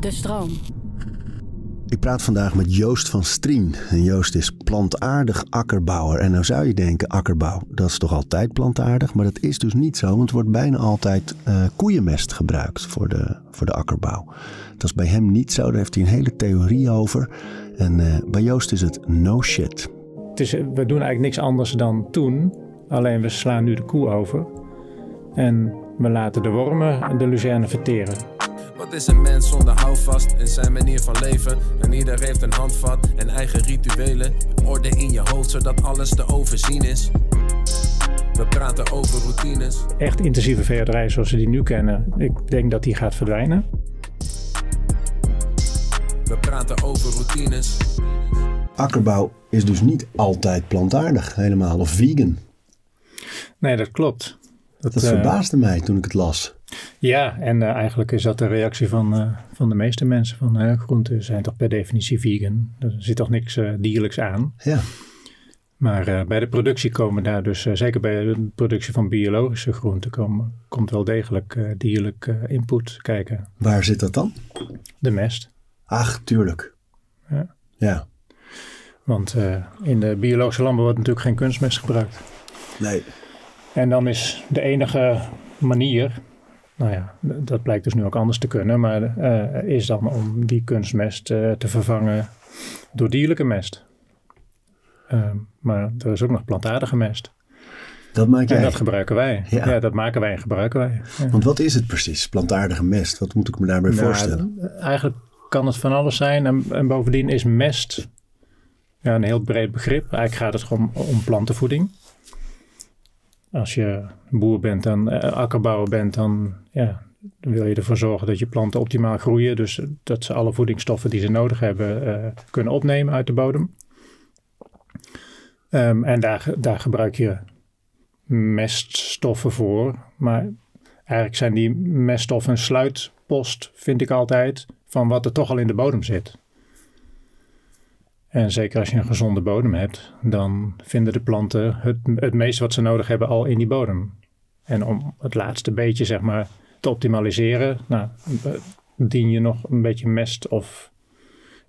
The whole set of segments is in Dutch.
De stroom. Ik praat vandaag met Joost van Strien. En Joost is plantaardig akkerbouwer. En nou zou je denken, akkerbouw, dat is toch altijd plantaardig? Maar dat is dus niet zo, want er wordt bijna altijd uh, koeienmest gebruikt voor de, voor de akkerbouw. Dat is bij hem niet zo, daar heeft hij een hele theorie over. En uh, bij Joost is het no shit. Het is, we doen eigenlijk niks anders dan toen, alleen we slaan nu de koe over. En we laten de wormen de luzerne verteren. Wat is een mens zonder houvast in zijn manier van leven? En ieder heeft een handvat en eigen rituelen. Orde in je hoofd zodat alles te overzien is. We praten over routines. Echt intensieve veehouderij zoals we die nu kennen, ik denk dat die gaat verdwijnen. We praten over routines. Akkerbouw is dus niet altijd plantaardig, helemaal, of vegan. Nee, dat klopt. Dat, dat verbaasde mij toen ik het las. Ja, en uh, eigenlijk is dat de reactie van, uh, van de meeste mensen. Van uh, groenten zijn toch per definitie vegan. Er zit toch niks dierlijks aan. Ja. Maar bij de productie komen daar dus, zeker bij de productie van biologische groenten, komen, komt wel degelijk dierlijk input kijken. Waar zit dat dan? De mest. Ach, tuurlijk. Ja. Ja. Want in de biologische landbouw wordt natuurlijk geen kunstmest gebruikt. Nee. En dan is de enige manier nou ja, dat blijkt dus nu ook anders te kunnen, maar uh, is dan om die kunstmest uh, te vervangen door dierlijke mest. Uh, maar er is ook nog plantaardige mest. Dat maak jij? En dat gebruiken wij. Ja. ja. dat maken wij en gebruiken wij. Ja. Want wat is het precies, plantaardige mest? Wat moet ik me daarbij nou, voorstellen? Eigenlijk kan het van alles zijn. En, en, bovendien is mest ja, een heel breed begrip. Eigenlijk gaat het gewoon om plantenvoeding als je boer bent en uh, akkerbouwer bent, dan ja, wil je ervoor zorgen dat je planten optimaal groeien. Dus dat ze alle voedingsstoffen die ze nodig hebben uh, kunnen opnemen uit de bodem. Um, en daar, daar gebruik je meststoffen voor. Maar eigenlijk zijn die meststoffen een sluitpost, vind ik altijd, van wat er toch al in de bodem zit. En zeker als je een gezonde bodem hebt, dan vinden de planten het, het meeste wat ze nodig hebben al in die bodem. En om het laatste beetje, zeg maar, te optimaliseren, nou, dien je nog een beetje mest of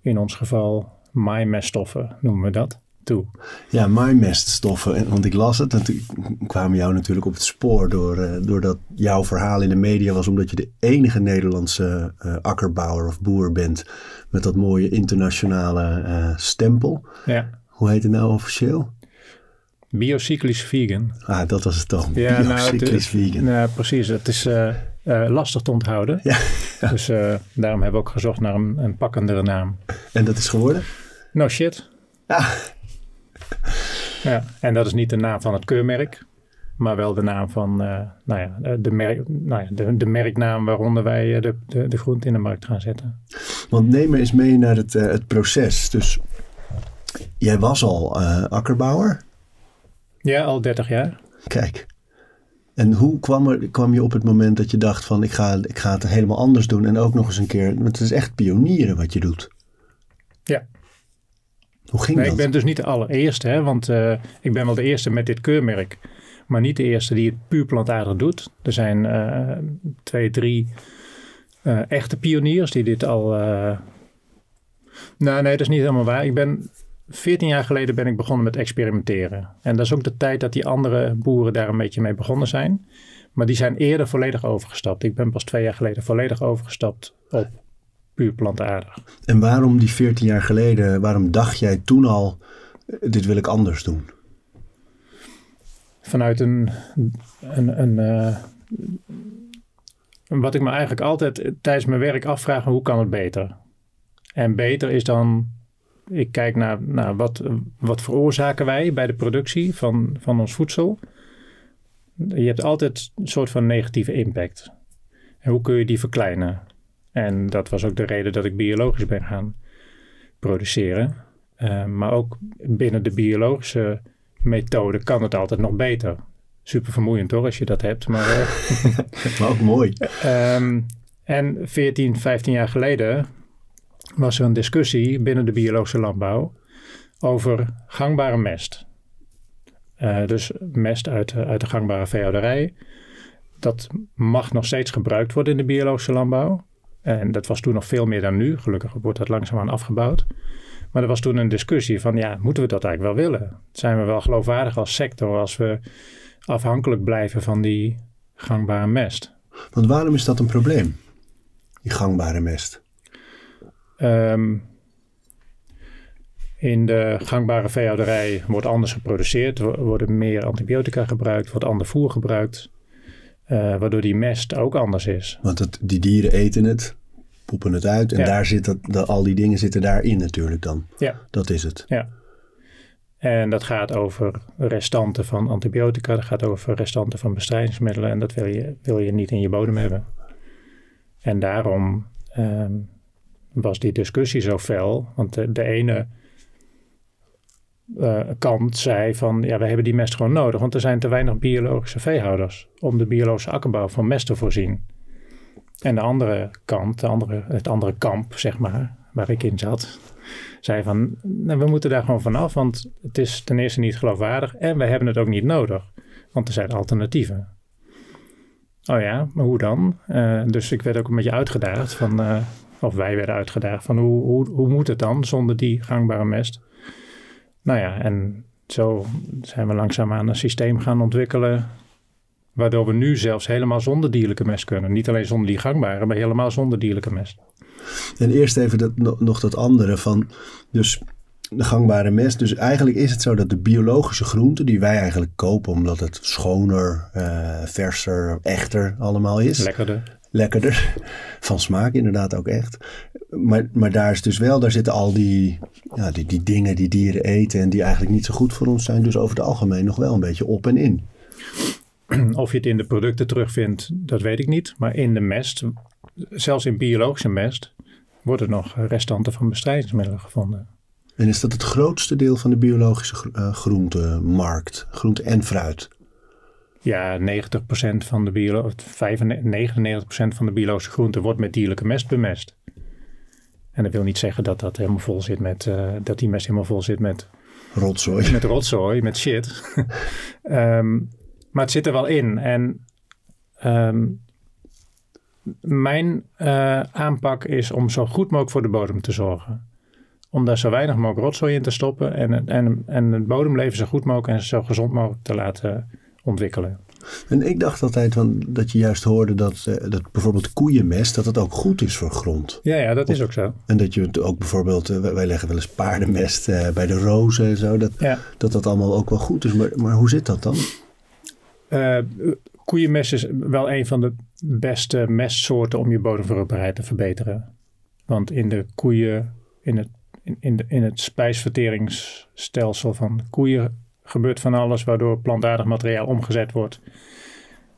in ons geval maaimeststoffen noemen we dat. Toe. Ja, maaimeststoffen. Want ik las het en toen kwamen jou natuurlijk op het spoor door, uh, doordat jouw verhaal in de media was, omdat je de enige Nederlandse uh, akkerbouwer of boer bent met dat mooie internationale uh, stempel. Ja. Hoe heet het nou officieel? Biocyclisch vegan. Ah, dat was het dan. Ja, Biocyclisch nou, vegan. Nou, precies. Het is uh, uh, lastig te onthouden. Ja. Dus daarom hebben we ook gezocht naar een, een pakkendere naam. En dat is geworden? No shit. Ja. ja. En dat is niet de naam van het keurmerk. Maar wel de naam van, nou ja, de, merk, nou ja, de, de merknaam waaronder wij de, de, de groente in de markt gaan zetten. Want neem me eens mee naar het, het proces. Dus jij was al akkerbouwer? Ja, al 30 jaar. Kijk. En hoe kwam, er, kwam je op het moment dat je dacht van ik ga, ik ga het helemaal anders doen en ook nog eens een keer, want het is echt pionieren wat je doet. Ja. Hoe ging nee, dat? Ik ben dus niet de allereerste, hè, want uh, ik ben wel de eerste met dit keurmerk. Maar niet de eerste die het puur plantaardig doet. Er zijn uh, twee, drie uh, echte pioniers die dit al. Uh... Nou, nee, dat is niet helemaal waar. Ik ben 14 jaar geleden ben ik begonnen met experimenteren. En dat is ook de tijd dat die andere boeren daar een beetje mee begonnen zijn. Maar die zijn eerder volledig overgestapt. Ik ben pas twee jaar geleden volledig overgestapt op puur plantaardig. En waarom die 14 jaar geleden, waarom dacht jij toen al, dit wil ik anders doen? Vanuit een, een, een uh, wat ik me eigenlijk altijd tijdens mijn werk afvraag, hoe kan het beter? En beter is dan, ik kijk naar, naar wat, wat veroorzaken wij bij de productie van, van ons voedsel. Je hebt altijd een soort van negatieve impact. En hoe kun je die verkleinen? En dat was ook de reden dat ik biologisch ben gaan produceren. Uh, maar ook binnen de biologische methode kan het altijd nog beter super vermoeiend hoor, als je dat hebt. Maar, uh, maar ook mooi. Um, en 14, 15 jaar geleden was er een discussie binnen de biologische landbouw over gangbare mest. Uh, dus mest uit, uit de gangbare veehouderij. Dat mag nog steeds gebruikt worden in de biologische landbouw. En dat was toen nog veel meer dan nu. Gelukkig wordt dat langzaamaan afgebouwd. Maar er was toen een discussie van, ja, moeten we dat eigenlijk wel willen? Zijn we wel geloofwaardig als sector als we afhankelijk blijven van die gangbare mest? Want waarom is dat een probleem? Die gangbare mest. Um, in de gangbare veehouderij wordt anders geproduceerd. Er worden meer antibiotica gebruikt, wordt ander voer gebruikt. Uh, waardoor die mest ook anders is. Want het, die dieren eten het, poepen het uit. En daar zit dat, al die dingen zitten daarin natuurlijk dan. Ja. Dat is het. Ja. En dat gaat over restanten van antibiotica. Dat gaat over restanten van bestrijdingsmiddelen. En dat wil je, wil je niet in je bodem hebben. En daarom um, was die discussie zo fel. Want de, de ene uh, kant zei van ja, we hebben die mest gewoon nodig, want er zijn te weinig biologische veehouders om de biologische akkerbouw van mest te voorzien. En de andere kant, de andere, het andere kamp, zeg maar, waar ik in zat, zei van nou, we moeten daar gewoon vanaf, want het is ten eerste niet geloofwaardig en we hebben het ook niet nodig, want er zijn alternatieven. Oh ja, maar hoe dan? Uh, dus ik werd ook een beetje uitgedaagd van, uh, of wij werden uitgedaagd van hoe, hoe, hoe moet het dan zonder die gangbare mest? Nou ja, en zo zijn we langzaamaan een systeem gaan ontwikkelen. Waardoor we nu zelfs helemaal zonder dierlijke mest kunnen. Niet alleen zonder die gangbare, maar helemaal zonder dierlijke mest. En eerst even dat, nog dat andere van. Dus de gangbare mest. Dus eigenlijk is het zo dat de biologische groenten die wij eigenlijk kopen, omdat het schoner, uh, verser, echter allemaal is. Lekkerder lekkerder. Van smaak inderdaad ook echt. Maar, maar daar is dus wel, daar zitten al die, ja, die, die dingen die dieren eten en die eigenlijk niet zo goed voor ons zijn. Dus over het algemeen nog wel een beetje op en in. Of je het in de producten terugvindt, dat weet ik niet. Maar in de mest, zelfs in biologische mest, worden nog restanten van bestrijdingsmiddelen gevonden. En is dat het grootste deel van de biologische uh, groentemarkt, groente en fruit? Ja, 90% van de biolo 99% van de biologische groenten wordt met dierlijke mest bemest. En dat wil niet zeggen dat dat helemaal vol zit met, uh, dat die mest helemaal vol zit met rotzooi. Met rotzooi, met shit. um, maar het zit er wel in. En um, mijn uh, aanpak is om zo goed mogelijk voor de bodem te zorgen. Om daar zo weinig mogelijk rotzooi in te stoppen en, en, en het bodemleven zo goed mogelijk en zo gezond mogelijk te laten ontwikkelen. En ik dacht altijd van, dat je juist hoorde dat, uh, dat bijvoorbeeld koeienmest, dat het ook goed is voor grond. Ja, ja dat is ook zo. En dat je ook bijvoorbeeld, uh, wij leggen wel eens paardenmest uh, bij de rozen en zo, dat, ja. dat dat allemaal ook wel goed is. Maar, maar hoe zit dat dan? Koeienmest is wel een van de beste mestsoorten om je bodemvruchtbaarheid te verbeteren. Want in de koeien, in het, in, in, in het spijsverteringsstelsel van koeien gebeurt van alles waardoor plantaardig materiaal omgezet wordt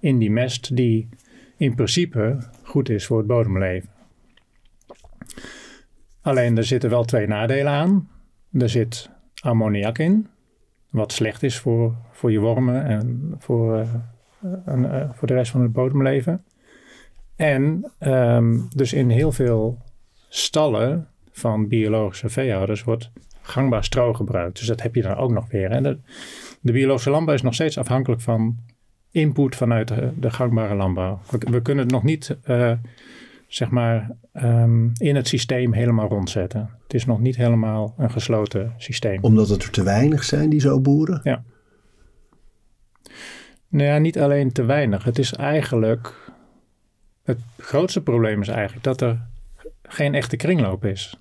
in die mest die in principe goed is voor het bodemleven. Alleen er zitten wel twee nadelen aan. Er zit ammoniak in, wat slecht is voor, voor je wormen en voor, uh, uh, voor de rest van het bodemleven. En um, dus in heel veel stallen van biologische veehouders wordt gangbaar stro gebruikt. Dus dat heb je dan ook nog weer. En de, biologische landbouw is nog steeds afhankelijk van input vanuit de, gangbare landbouw. We, kunnen het nog niet, uh, zeg maar, um, in het systeem helemaal rondzetten. Het is nog niet helemaal een gesloten systeem. Omdat het er te weinig zijn die zo boeren? Ja. Nou ja, niet alleen te weinig. Het is eigenlijk. Het grootste probleem is eigenlijk dat er geen echte kringloop is.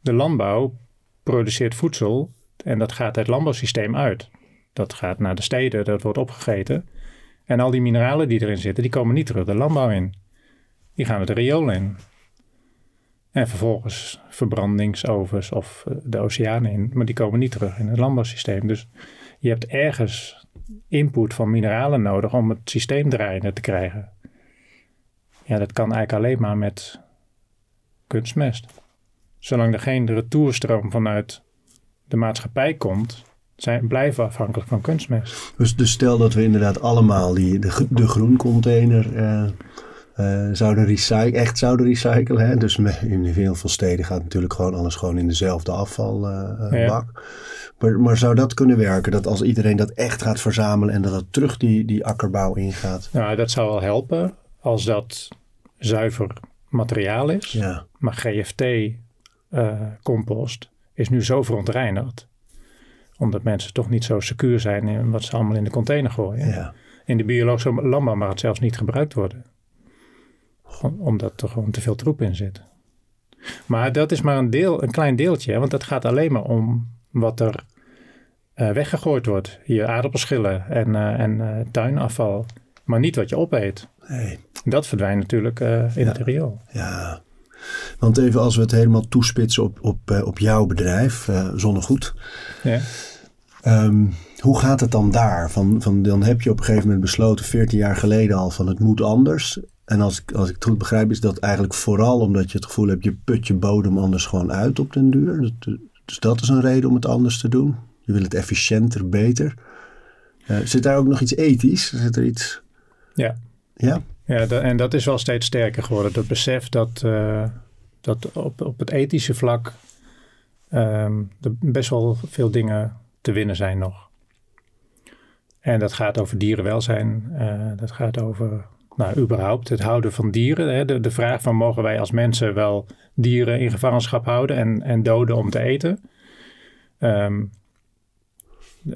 De landbouw produceert voedsel en dat gaat het landbouwsysteem uit. Dat gaat naar de steden, dat wordt opgegeten. En al die mineralen die erin zitten, die komen niet terug de landbouw in. Die gaan het riool in. En vervolgens verbrandingsovens of eh, de oceanen in, maar die komen niet terug in het landbouwsysteem. Dus je hebt ergens input van mineralen nodig om het systeem draaiende te krijgen. Ja, dat kan eigenlijk alleen maar met kunstmest zolang er geen retourstroom vanuit de maatschappij komt, zijn, blijven afhankelijk van kunstmest. Dus, dus stel dat we inderdaad allemaal die, de, de groencontainer uh, uh, zouden recyclen, echt zouden recyclen. Hè? Dus in heel veel steden gaat natuurlijk gewoon alles gewoon in dezelfde afvalbak. Uh, ja. maar, maar zou dat kunnen werken? Dat als iedereen dat echt gaat verzamelen en dat het terug die, die akkerbouw ingaat? Nou, dat zou wel helpen als dat zuiver materiaal is. Ja. Maar GFT-compost is nu zo verontreinigd. Omdat mensen toch niet zo secuur zijn in wat ze allemaal in de container gooien. ja. In de biologische landbouw mag het zelfs niet gebruikt worden. Omdat er gewoon te veel troep in zit. Maar dat is maar een, deel, een klein deeltje. hè, Want het gaat alleen maar om wat er eh, weggegooid wordt. Je aardappelschillen en, eh, en eh, tuinafval. Maar niet wat je opeet. Nee. Dat verdwijnt natuurlijk in Ja. het riool. Ja, want even als we het helemaal toespitsen op, op, op jouw bedrijf, Zonnegoed. Ja. Ehm, hoe gaat het dan daar? Van, van, dan heb je op een gegeven moment besloten, 14 jaar geleden al, van het moet anders. En als ik, als ik het goed begrijp, is dat eigenlijk vooral omdat je het gevoel hebt, je put je bodem anders gewoon uit op den duur. Dus, dus dat is een reden om het anders te doen. Je wil het efficiënter, beter. Eh, zit daar ook nog iets ethisch? Zit er iets? Ja. Ja? Ja, en dat is wel steeds sterker geworden. Dat besef dat, eh, dat op, op het ethische vlak ehm, er best wel veel dingen te winnen zijn nog. En dat gaat over dierenwelzijn. eh, dat gaat over, nou, überhaupt het houden van dieren. Hè. De, de vraag van mogen wij als mensen wel dieren in gevangenschap houden en, en doden om te eten? Ehm,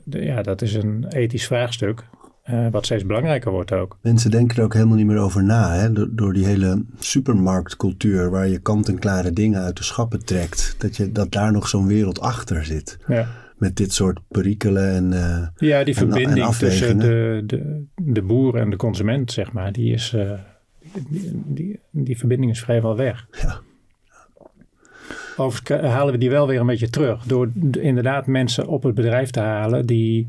de- ja, dat is een ethisch vraagstuk. eh, wat steeds belangrijker wordt ook. Mensen denken er ook helemaal niet meer over na. Hè? Door, door die hele supermarktcultuur waar je kant-en-klare dingen uit de schappen trekt. Dat, je, dat daar nog zo'n wereld achter zit. Ja. Met dit soort perikelen en... eh, Ja, die En- en verbinding tussen de, de, de boer en de consument, zeg maar, die is, eh, die, die, die verbinding is vrijwel weg. Ja. Overigens halen we die wel weer een beetje terug door inderdaad mensen op het bedrijf te halen die,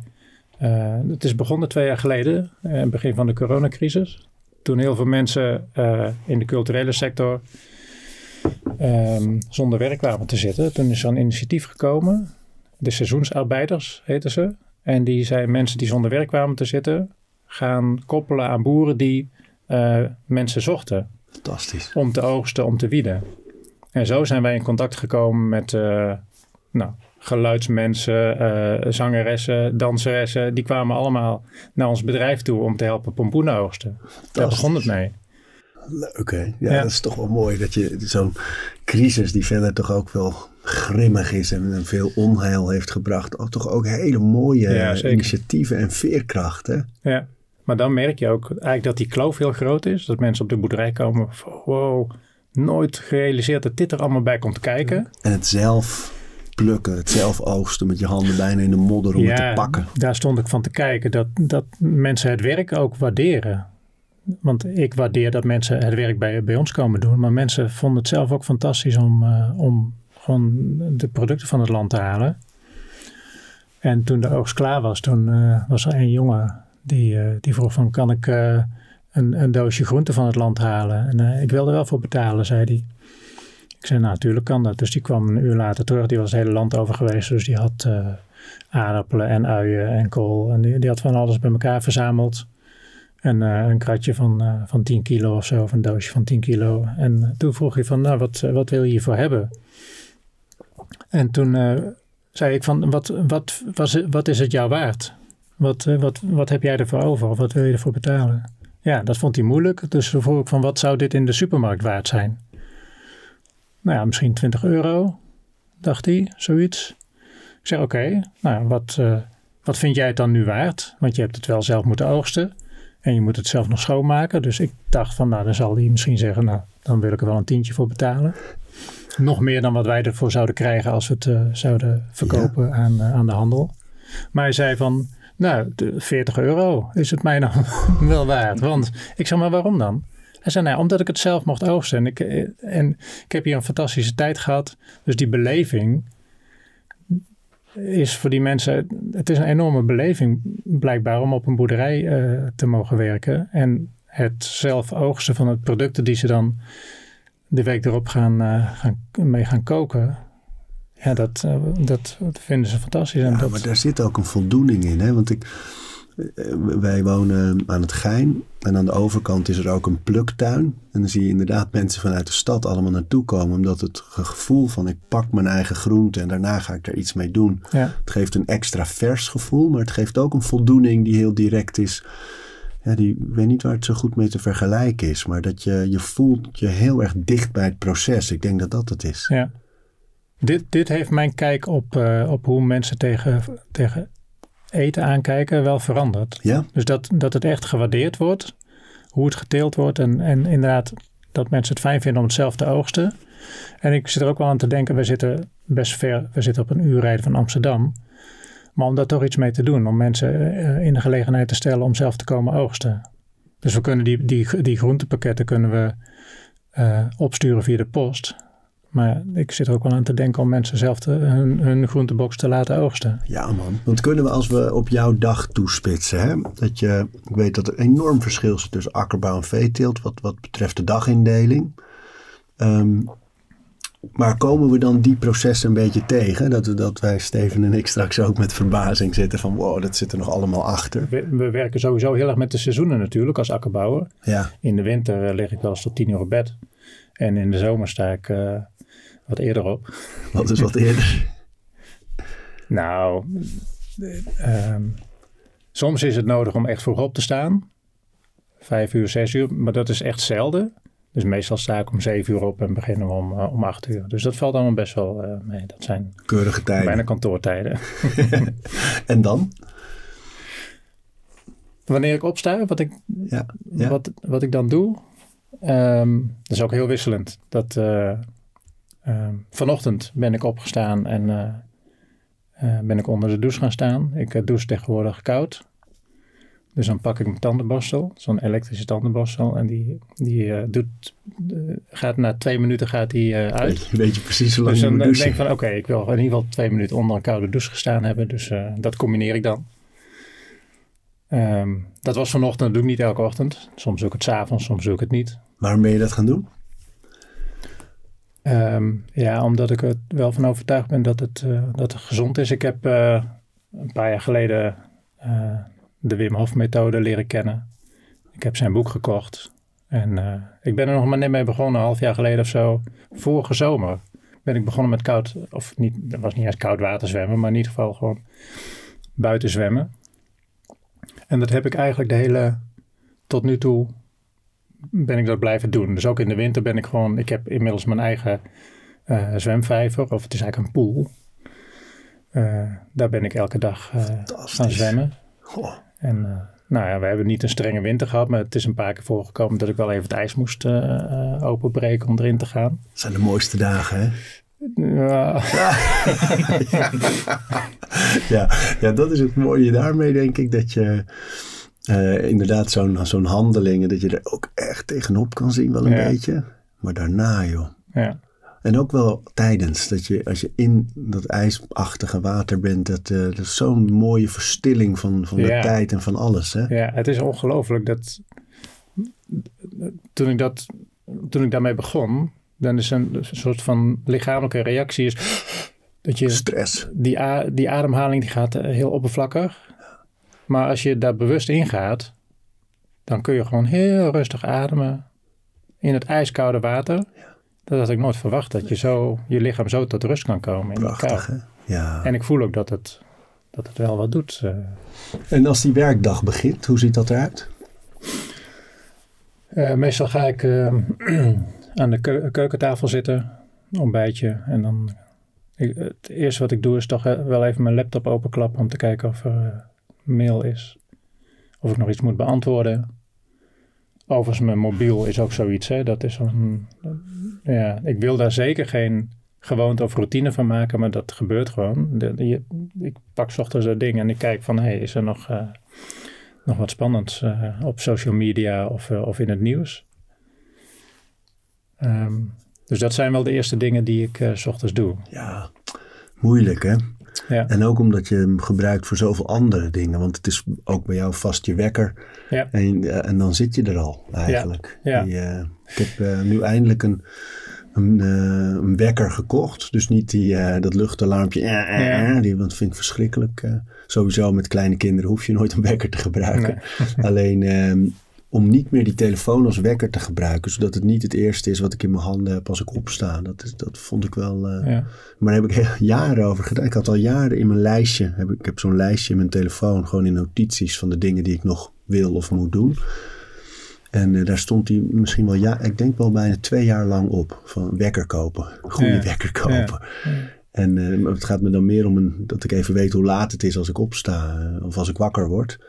eh, het is begonnen twee jaar geleden, begin van de coronacrisis. Toen heel veel mensen in de culturele sector ehm, zonder werk kwamen te zitten. Toen is er een initiatief gekomen. De seizoensarbeiders heten ze. En die zijn mensen die zonder werk kwamen te zitten, gaan koppelen aan boeren die eh, mensen zochten Fantastisch. om te oogsten, om te wieden. En zo zijn wij in contact gekomen met eh, nou, geluidsmensen, eh, zangeressen, danseressen. Die kwamen allemaal naar ons bedrijf toe om te helpen pompoenen oogsten. Daar begon het mee. Ja, Ja. dat is toch wel mooi dat je zo'n crisis die verder toch ook wel grimmig is en veel onheil heeft gebracht. Ook toch ook hele mooie Ja, initiatieven en veerkracht hè? Ja. Maar dan merk je ook eigenlijk dat die kloof heel groot is. Dat mensen op de boerderij komen van wow, nooit gerealiseerd dat dit er allemaal bij komt kijken. En het zelf plukken, het zelf oogsten met je handen bijna in de modder om het te pakken. daar stond ik van te kijken dat, dat mensen het werk ook waarderen. Want ik waardeer dat mensen het werk bij, bij ons komen doen. Maar mensen vonden het zelf ook fantastisch om, eh, om gewoon de producten van het land te halen. En toen de oogst klaar was, toen eh, was er een jongen die, eh, die vroeg van kan ik eh, een, een doosje groente van het land halen? En ik wil er wel voor betalen, zei hij. Ik zei, nou, natuurlijk kan dat. Dus die kwam een uur later terug. Die was het hele land over geweest. Dus die had aardappelen en uien en kool. En die, die had van alles bij elkaar verzameld. En een kratje van, van 10 kilo of zo, of een doosje van 10 kilo. En toen vroeg hij van, nou, wat, wat wil je hiervoor hebben? En toen eh, zei ik van, wat, wat, was, wat is het jou waard? Wat, eh, wat, wat heb jij ervoor over? Of wat wil je ervoor betalen? Ja, dat vond hij moeilijk. Dus toen vroeg ik van, wat zou dit in de supermarkt waard zijn? Nou ja, misschien 20 euro, dacht hij, zoiets. Ik zeg, oké, nou, wat, eh, wat vind jij het dan nu waard? Want je hebt het wel zelf moeten oogsten. En je moet het zelf nog schoonmaken. Dus ik dacht van, nou, dan zal hij misschien zeggen, nou, dan wil ik er wel een tientje voor betalen. Nog meer dan wat wij ervoor zouden krijgen als we het eh, zouden verkopen aan, eh, aan de handel. Maar hij zei van, nou, de 40 euro is het mij dan wel waard. Want ik zeg, maar waarom dan? Hij zei, nou, omdat ik het zelf mocht oogsten. En ik, eh, en ik heb hier een fantastische tijd gehad. Dus die beleving is voor die mensen... Het is een enorme beleving blijkbaar om op een boerderij te mogen werken. En het zelf oogsten van het producten die ze dan de week erop gaan, eh, gaan, mee gaan koken. Ja, dat, eh, dat, vinden ze fantastisch. En Ja, dat, maar daar zit ook een voldoening in. Hè? Want ik, eh, wij wonen aan het Gein. En aan de overkant is er ook een pluktuin. En dan zie je inderdaad mensen vanuit de stad allemaal naartoe komen. Omdat het gevoel van ik pak mijn eigen groente en daarna ga ik er iets mee doen. ja, Het geeft een extra vers gevoel. Maar het geeft ook een voldoening die heel direct is. Ja, die, ik weet niet waar het zo goed mee te vergelijken is, maar dat je, je voelt je heel erg dicht bij het proces. Ik denk dat dat het is. Ja. Dit, dit heeft mijn kijk op, uh, op hoe mensen tegen, tegen eten aankijken wel veranderd. Ja? Dus dat, dat het echt gewaardeerd wordt, hoe het geteeld wordt en, en inderdaad dat mensen het fijn vinden om het zelf te oogsten. En ik zit er ook wel aan te denken, we zitten best ver, we zitten op een uur rijden van Amsterdam. Maar om daar toch iets mee te doen, om mensen uh, in de gelegenheid te stellen om zelf te komen oogsten. Dus we kunnen die, die, die groentepakketten kunnen we uh, opsturen via de post. Maar ik zit er ook wel aan te denken om mensen zelf hun, hun groentebox te laten oogsten. Ja man, want kunnen we als we op jouw dag toespitsen, hè? dat je, ik weet dat er enorm verschil is tussen akkerbouw en veeteelt wat, wat betreft de dagindeling. Um, maar komen we dan die processen een beetje tegen? Dat, dat wij, Steven en ik, straks ook met verbazing zitten van wow, dat zit er nog allemaal achter. We, we werken sowieso heel erg met de seizoenen natuurlijk als akkerbouwer. Ja. In de winter lig ik wel eens tot tien uur op bed. En in de zomer sta ik uh, wat eerder op. Wat is wat eerder? nou, um, soms is het nodig om echt vroeg op te staan. Vijf uur, zes uur. Maar dat is echt zelden. Dus meestal sta ik om zeven uur op en beginnen we om, uh, om acht uur. Dus dat valt allemaal best wel uh, mee. Dat zijn keurige tijden. Bijna kantoortijden. en dan? Wanneer ik opsta, wat ik, ja, ja. Wat, wat ik dan doe, um, dat is ook heel wisselend. Dat, uh, um, vanochtend ben ik opgestaan en ben ik onder de douche gaan staan. Ik douche tegenwoordig koud. Dus dan pak ik mijn tandenborstel, zo'n elektrische tandenborstel. En die, die uh, doet, uh, gaat na twee minuten gaat die, uh, uit. Weet je precies hoe lang dus je dan denk ik van oké, okay, ik wil in ieder geval twee minuten onder een koude douche gestaan hebben. Dus dat combineer ik dan. Um, dat was vanochtend, dat doe ik niet elke ochtend. Soms doe ik het s'avonds, soms doe ik het niet. Waarom ben je dat gaan doen? Um, ja, omdat ik er wel van overtuigd ben dat het, dat het gezond is. Ik heb een paar jaar geleden de Wim Hof methode leren kennen. Ik heb zijn boek gekocht. En uh, ik ben er nog maar net mee begonnen, een half jaar geleden of zo. Vorige zomer ben ik begonnen met koud, of niet, dat was niet eens koud water zwemmen, maar in ieder geval gewoon buiten zwemmen. En dat heb ik eigenlijk de hele, tot nu toe ben ik dat blijven doen. Dus ook in de winter ben ik gewoon, ik heb inmiddels mijn eigen uh, zwemvijver, of het is eigenlijk een pool. Uh, daar ben ik elke dag gaan zwemmen. Goh. En uh, nou ja, we hebben niet een strenge winter gehad, maar het is een paar keer voorgekomen dat ik wel even het ijs moest uh, uh, openbreken om erin te gaan. Dat zijn de mooiste dagen, hè? Ja. ja. ja. ja, dat is het mooie daarmee, denk ik, dat je inderdaad zo'n zo'n handelingen, dat je er ook echt tegenop kan zien wel een Ja. beetje. Maar daarna, joh. ja. En ook wel tijdens, dat je als je in dat ijsachtige water bent, dat, uh, dat is zo'n mooie verstilling van, van de Ja. tijd en van alles. Hè? Ja, het is ongelooflijk dat toen ik, dat, toen ik daarmee begon, dan is een, een soort van lichamelijke reactie is dat je Stress. die, a- die ademhaling die gaat eh, heel oppervlakkig. Maar als je daar bewust in gaat, dan kun je gewoon heel rustig ademen in het ijskoude water. Dat had ik nooit verwacht, dat je zo, je lichaam zo tot rust kan komen in de Prachtig, hè? Ja. En ik voel ook dat het, dat het wel wat doet. eh. En als die werkdag begint, hoe ziet dat eruit? Eh, meestal ga ik eh, aan de keu- keukentafel zitten, ontbijtje. En dan, ik, het eerste wat ik doe is toch eh, wel even mijn laptop openklappen om te kijken of er mail is. Of ik nog iets moet beantwoorden. Overigens, mijn mobiel is ook zoiets. Hè? Dat is een, ja, ik wil daar zeker geen gewoonte of routine van maken, maar dat gebeurt gewoon. Ik pak ochtends dat ding en ik kijk van, hey, is er nog, eh, nog wat spannends eh, op social media of, eh, of in het nieuws? Ehm, dus dat zijn wel de eerste dingen die ik 's ochtends doe. Ja, moeilijk hè? Ja. En ook omdat je hem gebruikt voor zoveel andere dingen. Want het is ook bij jou vast je wekker. Ja. En, eh, en dan zit je er al eigenlijk. Ja. Die, eh, ik heb eh, nu eindelijk een, een, een wekker gekocht. Dus niet die, dat luchtalarmpje. Ja. die want vind ik verschrikkelijk. sowieso met kleine kinderen hoef je nooit een wekker te gebruiken. Alleen ehm, om niet meer die telefoon als wekker te gebruiken. Zodat het niet het eerste is wat ik in mijn handen heb als ik opsta. Dat, is, dat vond ik wel... eh, Ja. Maar daar heb ik jaren over gedaan. Ik had al jaren in mijn lijstje. Heb ik, heb zo'n lijstje in mijn telefoon. Gewoon in notities van de dingen die ik nog wil of moet doen. En eh, daar stond hij misschien wel, ja, ik denk wel bijna twee jaar lang op. Van wekker kopen. Goede Ja. wekker kopen. En eh, het gaat me dan meer om een, dat ik even weet hoe laat het is als ik opsta. of als ik wakker word.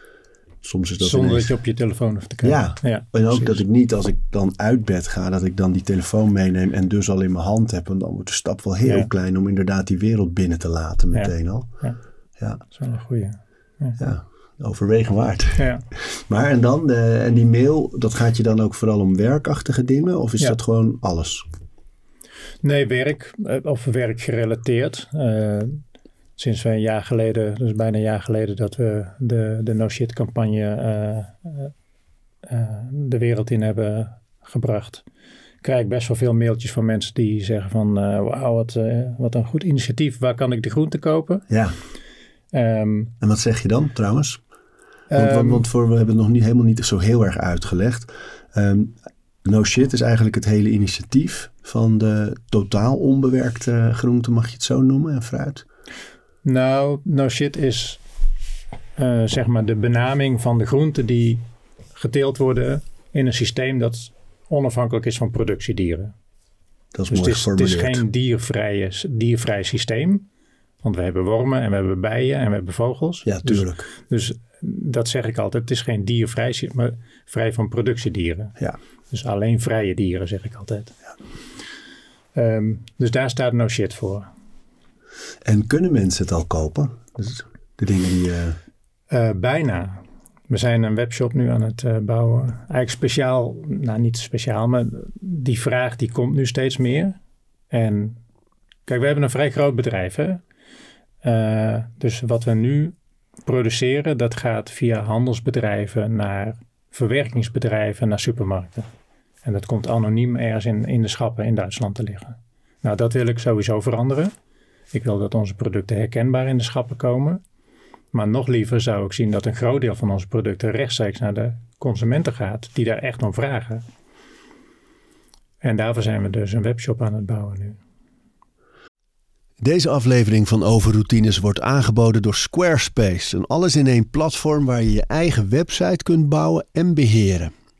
Soms is dat Zonder ineens- dat je op je telefoon hoeft te kijken. Ja, ja en ook dat ik niet als ik dan uit bed ga, dat ik dan die telefoon meeneem en dus al in mijn hand heb. En dan wordt de stap wel heel Ja. klein om inderdaad die wereld binnen te laten meteen al. Ja. Ja, Dat is wel een goeie. ja, overwegen waard. Ja. Maar en dan, de, en die mail, dat gaat je dan ook vooral om werkachtige dingen? Of is dat gewoon alles? Nee, werk eh, of werkgerelateerd. Eh sinds we een jaar geleden, dus bijna een jaar geleden, dat we de, de No Shit campagne eh, eh, eh, de wereld in hebben gebracht. Krijg ik best wel veel mailtjes van mensen die zeggen van wauw, wat, wat een goed initiatief. Waar kan ik de groente kopen? Ja, Ehm, en wat zeg je dan trouwens? Want, want, ehm, want voor, we hebben het nog niet, helemaal niet zo heel erg uitgelegd. Ehm, no shit is eigenlijk het hele initiatief van de totaal onbewerkte groenten, mag je het zo noemen, en fruit. Nou, no shit is eh, zeg maar de benaming van de groenten die geteeld worden in een systeem dat onafhankelijk is van productiedieren. Dat is Dus het mooi is, het is geen diervrije, diervrij systeem. Want we hebben wormen en we hebben bijen en we hebben vogels. Ja, Dus, tuurlijk. dus dat zeg ik altijd. Het is geen diervrij, maar vrij van productiedieren. Ja. Dus alleen vrije dieren, zeg ik altijd. Ehm, dus daar staat no shit voor. En kunnen mensen het al kopen? Dus de dingen die... eh, Eh, bijna. We zijn een webshop nu aan het eh, bouwen. Eigenlijk speciaal, nou niet speciaal, maar die vraag die komt nu steeds meer. En kijk, we hebben een vrij groot bedrijf. Hè? Dus wat we nu produceren, dat gaat via handelsbedrijven naar verwerkingsbedrijven, naar supermarkten. En dat komt anoniem ergens in, in de schappen in Duitsland te liggen. Nou, dat wil ik sowieso veranderen. Ik wil dat onze producten herkenbaar in de schappen komen. Maar nog liever zou ik zien dat een groot deel van onze producten rechtstreeks naar de consumenten gaat, die daar echt om vragen. En daarvoor zijn we dus een webshop aan het bouwen nu. Deze aflevering van Overroutines wordt aangeboden door Squarespace. Een alles-in-één platform waar je je eigen website kunt bouwen en beheren.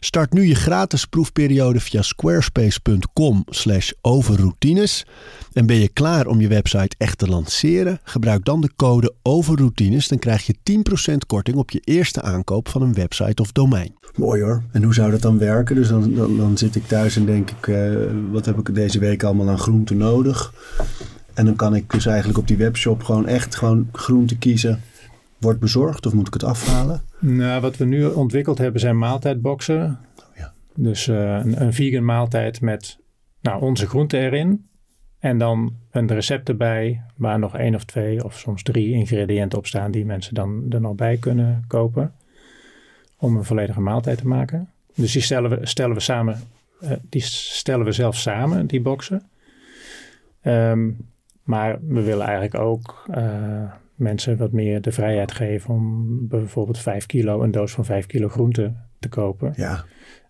Start nu je gratis proefperiode via squarespace.com slash overroutines. En ben je klaar om je website echt te lanceren? Gebruik dan de code overroutines. Dan krijg je 10% korting op je eerste aankoop van een website of domein. Mooi hoor. En hoe zou dat dan werken? Dus dan, dan, dan zit ik thuis en denk ik, eh, wat heb ik deze week allemaal aan groenten nodig? En dan kan ik dus eigenlijk op die webshop gewoon echt gewoon groenten kiezen. Wordt bezorgd of moet ik het afhalen? Nou, wat we nu ontwikkeld hebben zijn maaltijdboxen. ja. Dus eh, een, een vegan maaltijd met nou, onze groenten erin. En dan een recept erbij waar nog één of twee of soms drie ingrediënten op staan die mensen dan er nog bij kunnen kopen. Om een volledige maaltijd te maken. Dus die stellen we, stellen we samen, eh, die stellen we zelf samen, die boxen. Ehm, maar we willen eigenlijk ook eh, mensen wat meer de vrijheid geven om bijvoorbeeld 5 kilo, een doos van 5 kilo groente te kopen. Ja,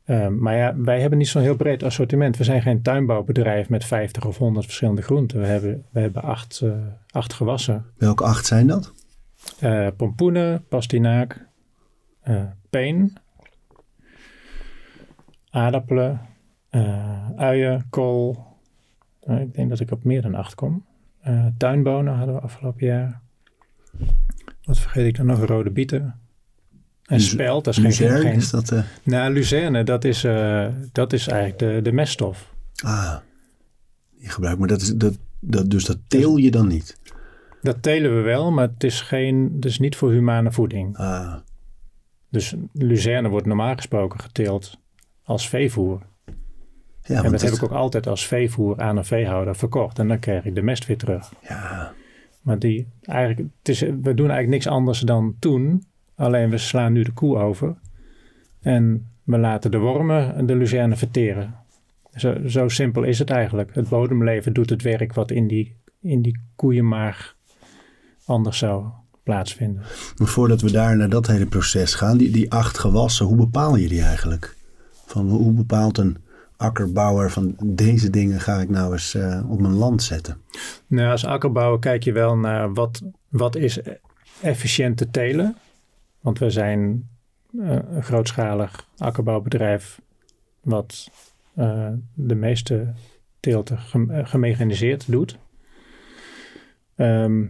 Ehm, maar ja, wij hebben niet zo'n heel breed assortiment. We zijn geen tuinbouwbedrijf met 50 of 100 verschillende groenten. We hebben, we hebben acht, eh, acht gewassen. welke acht zijn dat? Eh, pompoenen, pastinaak, eh peen, aardappelen, uien, kool. Ik denk dat ik op meer dan acht kom. Tuinbonen hadden we afgelopen jaar. Wat vergeet ik dan nog? Rode bieten. En spelt, dat is geen... Luzerne, geen is dat... eh, nou, lucerne, dat is, eh, dat is eigenlijk de, de meststof. ah, die gebruik. Maar dat is, dat, dat, dus dat teel je dan niet? Dat telen we wel, maar het is, geen, het is niet voor humane voeding. Ah, Dus lucerne wordt normaal gesproken geteeld als veevoer. Ja, en dat heb ik ook altijd als veevoer aan een veehouder verkocht. En dan kreeg ik de mest weer terug. Ja, Maar die, eigenlijk, het is, we doen eigenlijk niks anders dan toen. Alleen we slaan nu de koe over. En we laten de wormen de luzerne verteren. Zo, zo simpel is het eigenlijk. Het bodemleven doet het werk wat in die, in die koeienmaag anders zou plaatsvinden. maar voordat we daar naar dat hele proces gaan, die, die acht gewassen, hoe bepaal je die eigenlijk? Van hoe bepaalt een akkerbouwer van deze dingen ga ik nou eens eh, op mijn land zetten? Nou, als akkerbouwer kijk je wel naar wat, wat is efficiënt te telen. Want we zijn eh, een grootschalig akkerbouwbedrijf wat eh, de meeste teelten gem- gemechaniseerd doet. Ehm,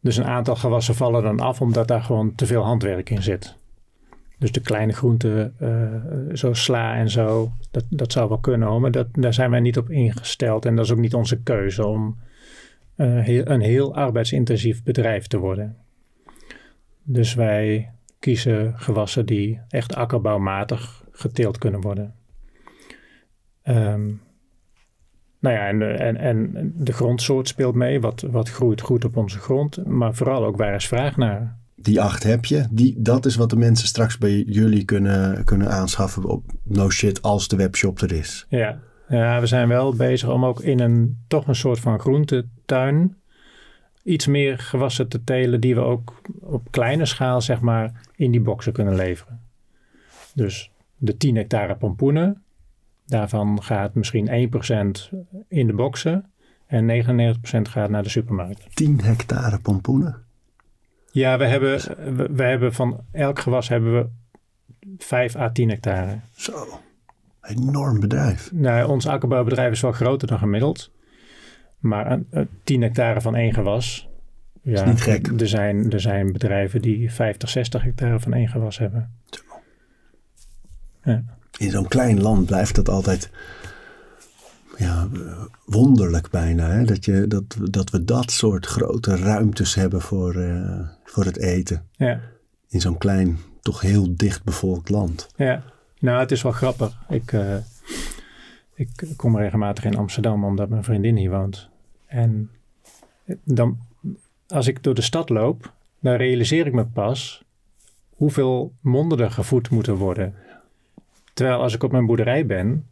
dus een aantal gewassen vallen dan af omdat daar gewoon te veel handwerk in zit. Dus de kleine groenten, eh, zoals sla en zo, dat, dat zou wel kunnen hoor. Maar dat, daar zijn wij niet op ingesteld. En dat is ook niet onze keuze om eh, een heel arbeidsintensief bedrijf te worden. Dus wij kiezen gewassen die echt akkerbouwmatig geteeld kunnen worden. Ehm, nou ja, en, en, en de grondsoort speelt mee. Wat, wat groeit goed op onze grond. Maar vooral ook waar is vraag naar. Die acht heb je. Die, dat is wat de mensen straks bij jullie kunnen, kunnen aanschaffen op no shit als de webshop er is. Ja. ja, we zijn wel bezig om ook in een toch een soort van groentetuin iets meer gewassen te telen die we ook op kleine schaal zeg maar in die boxen kunnen leveren. Dus de 10 hectare pompoenen, daarvan gaat misschien 1% in de boxen en 99% gaat naar de supermarkt. 10 hectare pompoenen. Ja, we hebben, we, we hebben van elk gewas hebben we 5 à 10 hectare. Zo, enorm bedrijf. Nou, ons akkerbouwbedrijf is wel groter dan gemiddeld. Maar een, een 10 hectare van één gewas. Ja, Is niet gek. Er zijn, er zijn bedrijven die 50, 60 hectare van één gewas hebben. Ja. In zo'n klein land blijft dat altijd ja, wonderlijk bijna. Hè? Dat, je, dat, dat we dat soort grote ruimtes hebben voor, eh, voor het eten. Ja, In zo'n klein, toch heel dicht bevolkt land. ja. Nou, het is wel grappig. Ik, eh, ik kom regelmatig in Amsterdam omdat mijn vriendin hier woont. En dan, als ik door de stad loop, dan realiseer ik me pas hoeveel monden er gevoed moeten worden. Terwijl als ik op mijn boerderij ben,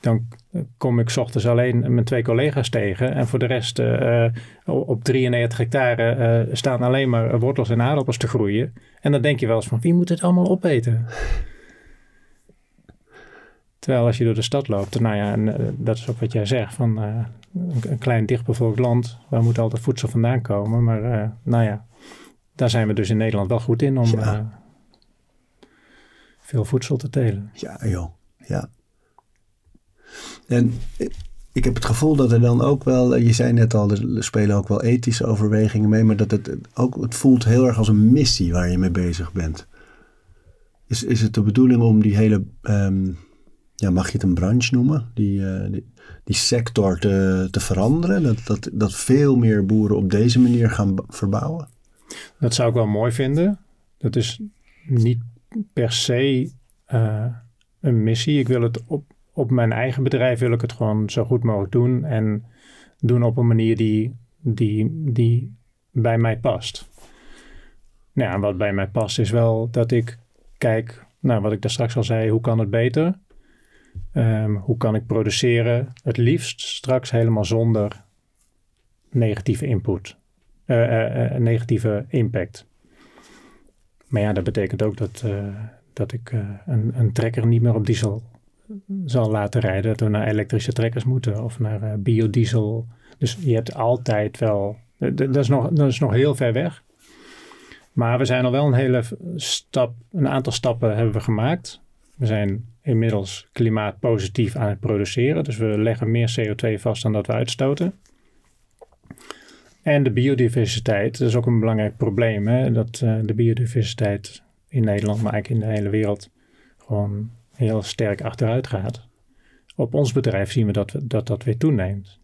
dan kom ik 's ochtends alleen mijn twee collega's tegen. En voor de rest, eh, eh, op 93 hectare, eh, staan alleen maar wortels en aardappels te groeien. En dan denk je wel eens van, wie moet het allemaal opeten? Terwijl als je door de stad loopt, nou ja, en, dat is ook wat jij zegt, van een, een klein dichtbevolkt land, waar moet altijd voedsel vandaan komen. Maar nou ja, daar zijn we dus in Nederland wel goed in om Ja. veel voedsel te telen. Ja, joh. Ja. En ik heb het gevoel dat er dan ook wel, je zei net al, er spelen ook wel ethische overwegingen mee, maar dat het ook, het voelt heel erg als een missie waar je mee bezig bent. Is, is het de bedoeling om die hele, ehm, ja, mag je het een branche noemen, die, eh, die, die sector te, te veranderen? Dat, dat, dat veel meer boeren op deze manier gaan verbouwen? Dat zou ik wel mooi vinden. Dat is niet per se eh, een missie. Ik wil het op, op mijn eigen bedrijf wil ik het gewoon zo goed mogelijk doen. En doen op een manier die, die, die bij mij past. Nou, wat bij mij past is wel dat ik kijk, nou, wat ik daar straks al zei, hoe kan het beter? Ehm, hoe kan ik produceren? Het liefst straks helemaal zonder negatieve input. Eh, negatieve impact. Maar ja, dat betekent ook dat, dat ik een, een trekker niet meer op diesel zal laten rijden. Dat we naar elektrische trekkers moeten of naar eh, biodiesel. Dus je hebt altijd wel. Dat is, nog, dat is nog heel ver weg. Maar we zijn al wel een hele stap, een aantal stappen hebben we gemaakt. We zijn inmiddels klimaatpositief aan het produceren. Dus we leggen meer CO2 vast dan dat we uitstoten. En de biodiversiteit, dat is ook een belangrijk probleem. Hè? Dat eh, de biodiversiteit in Nederland, maar eigenlijk in de hele wereld, gewoon heel sterk achteruit gaat. Op ons bedrijf zien we dat dat, dat weer toeneemt.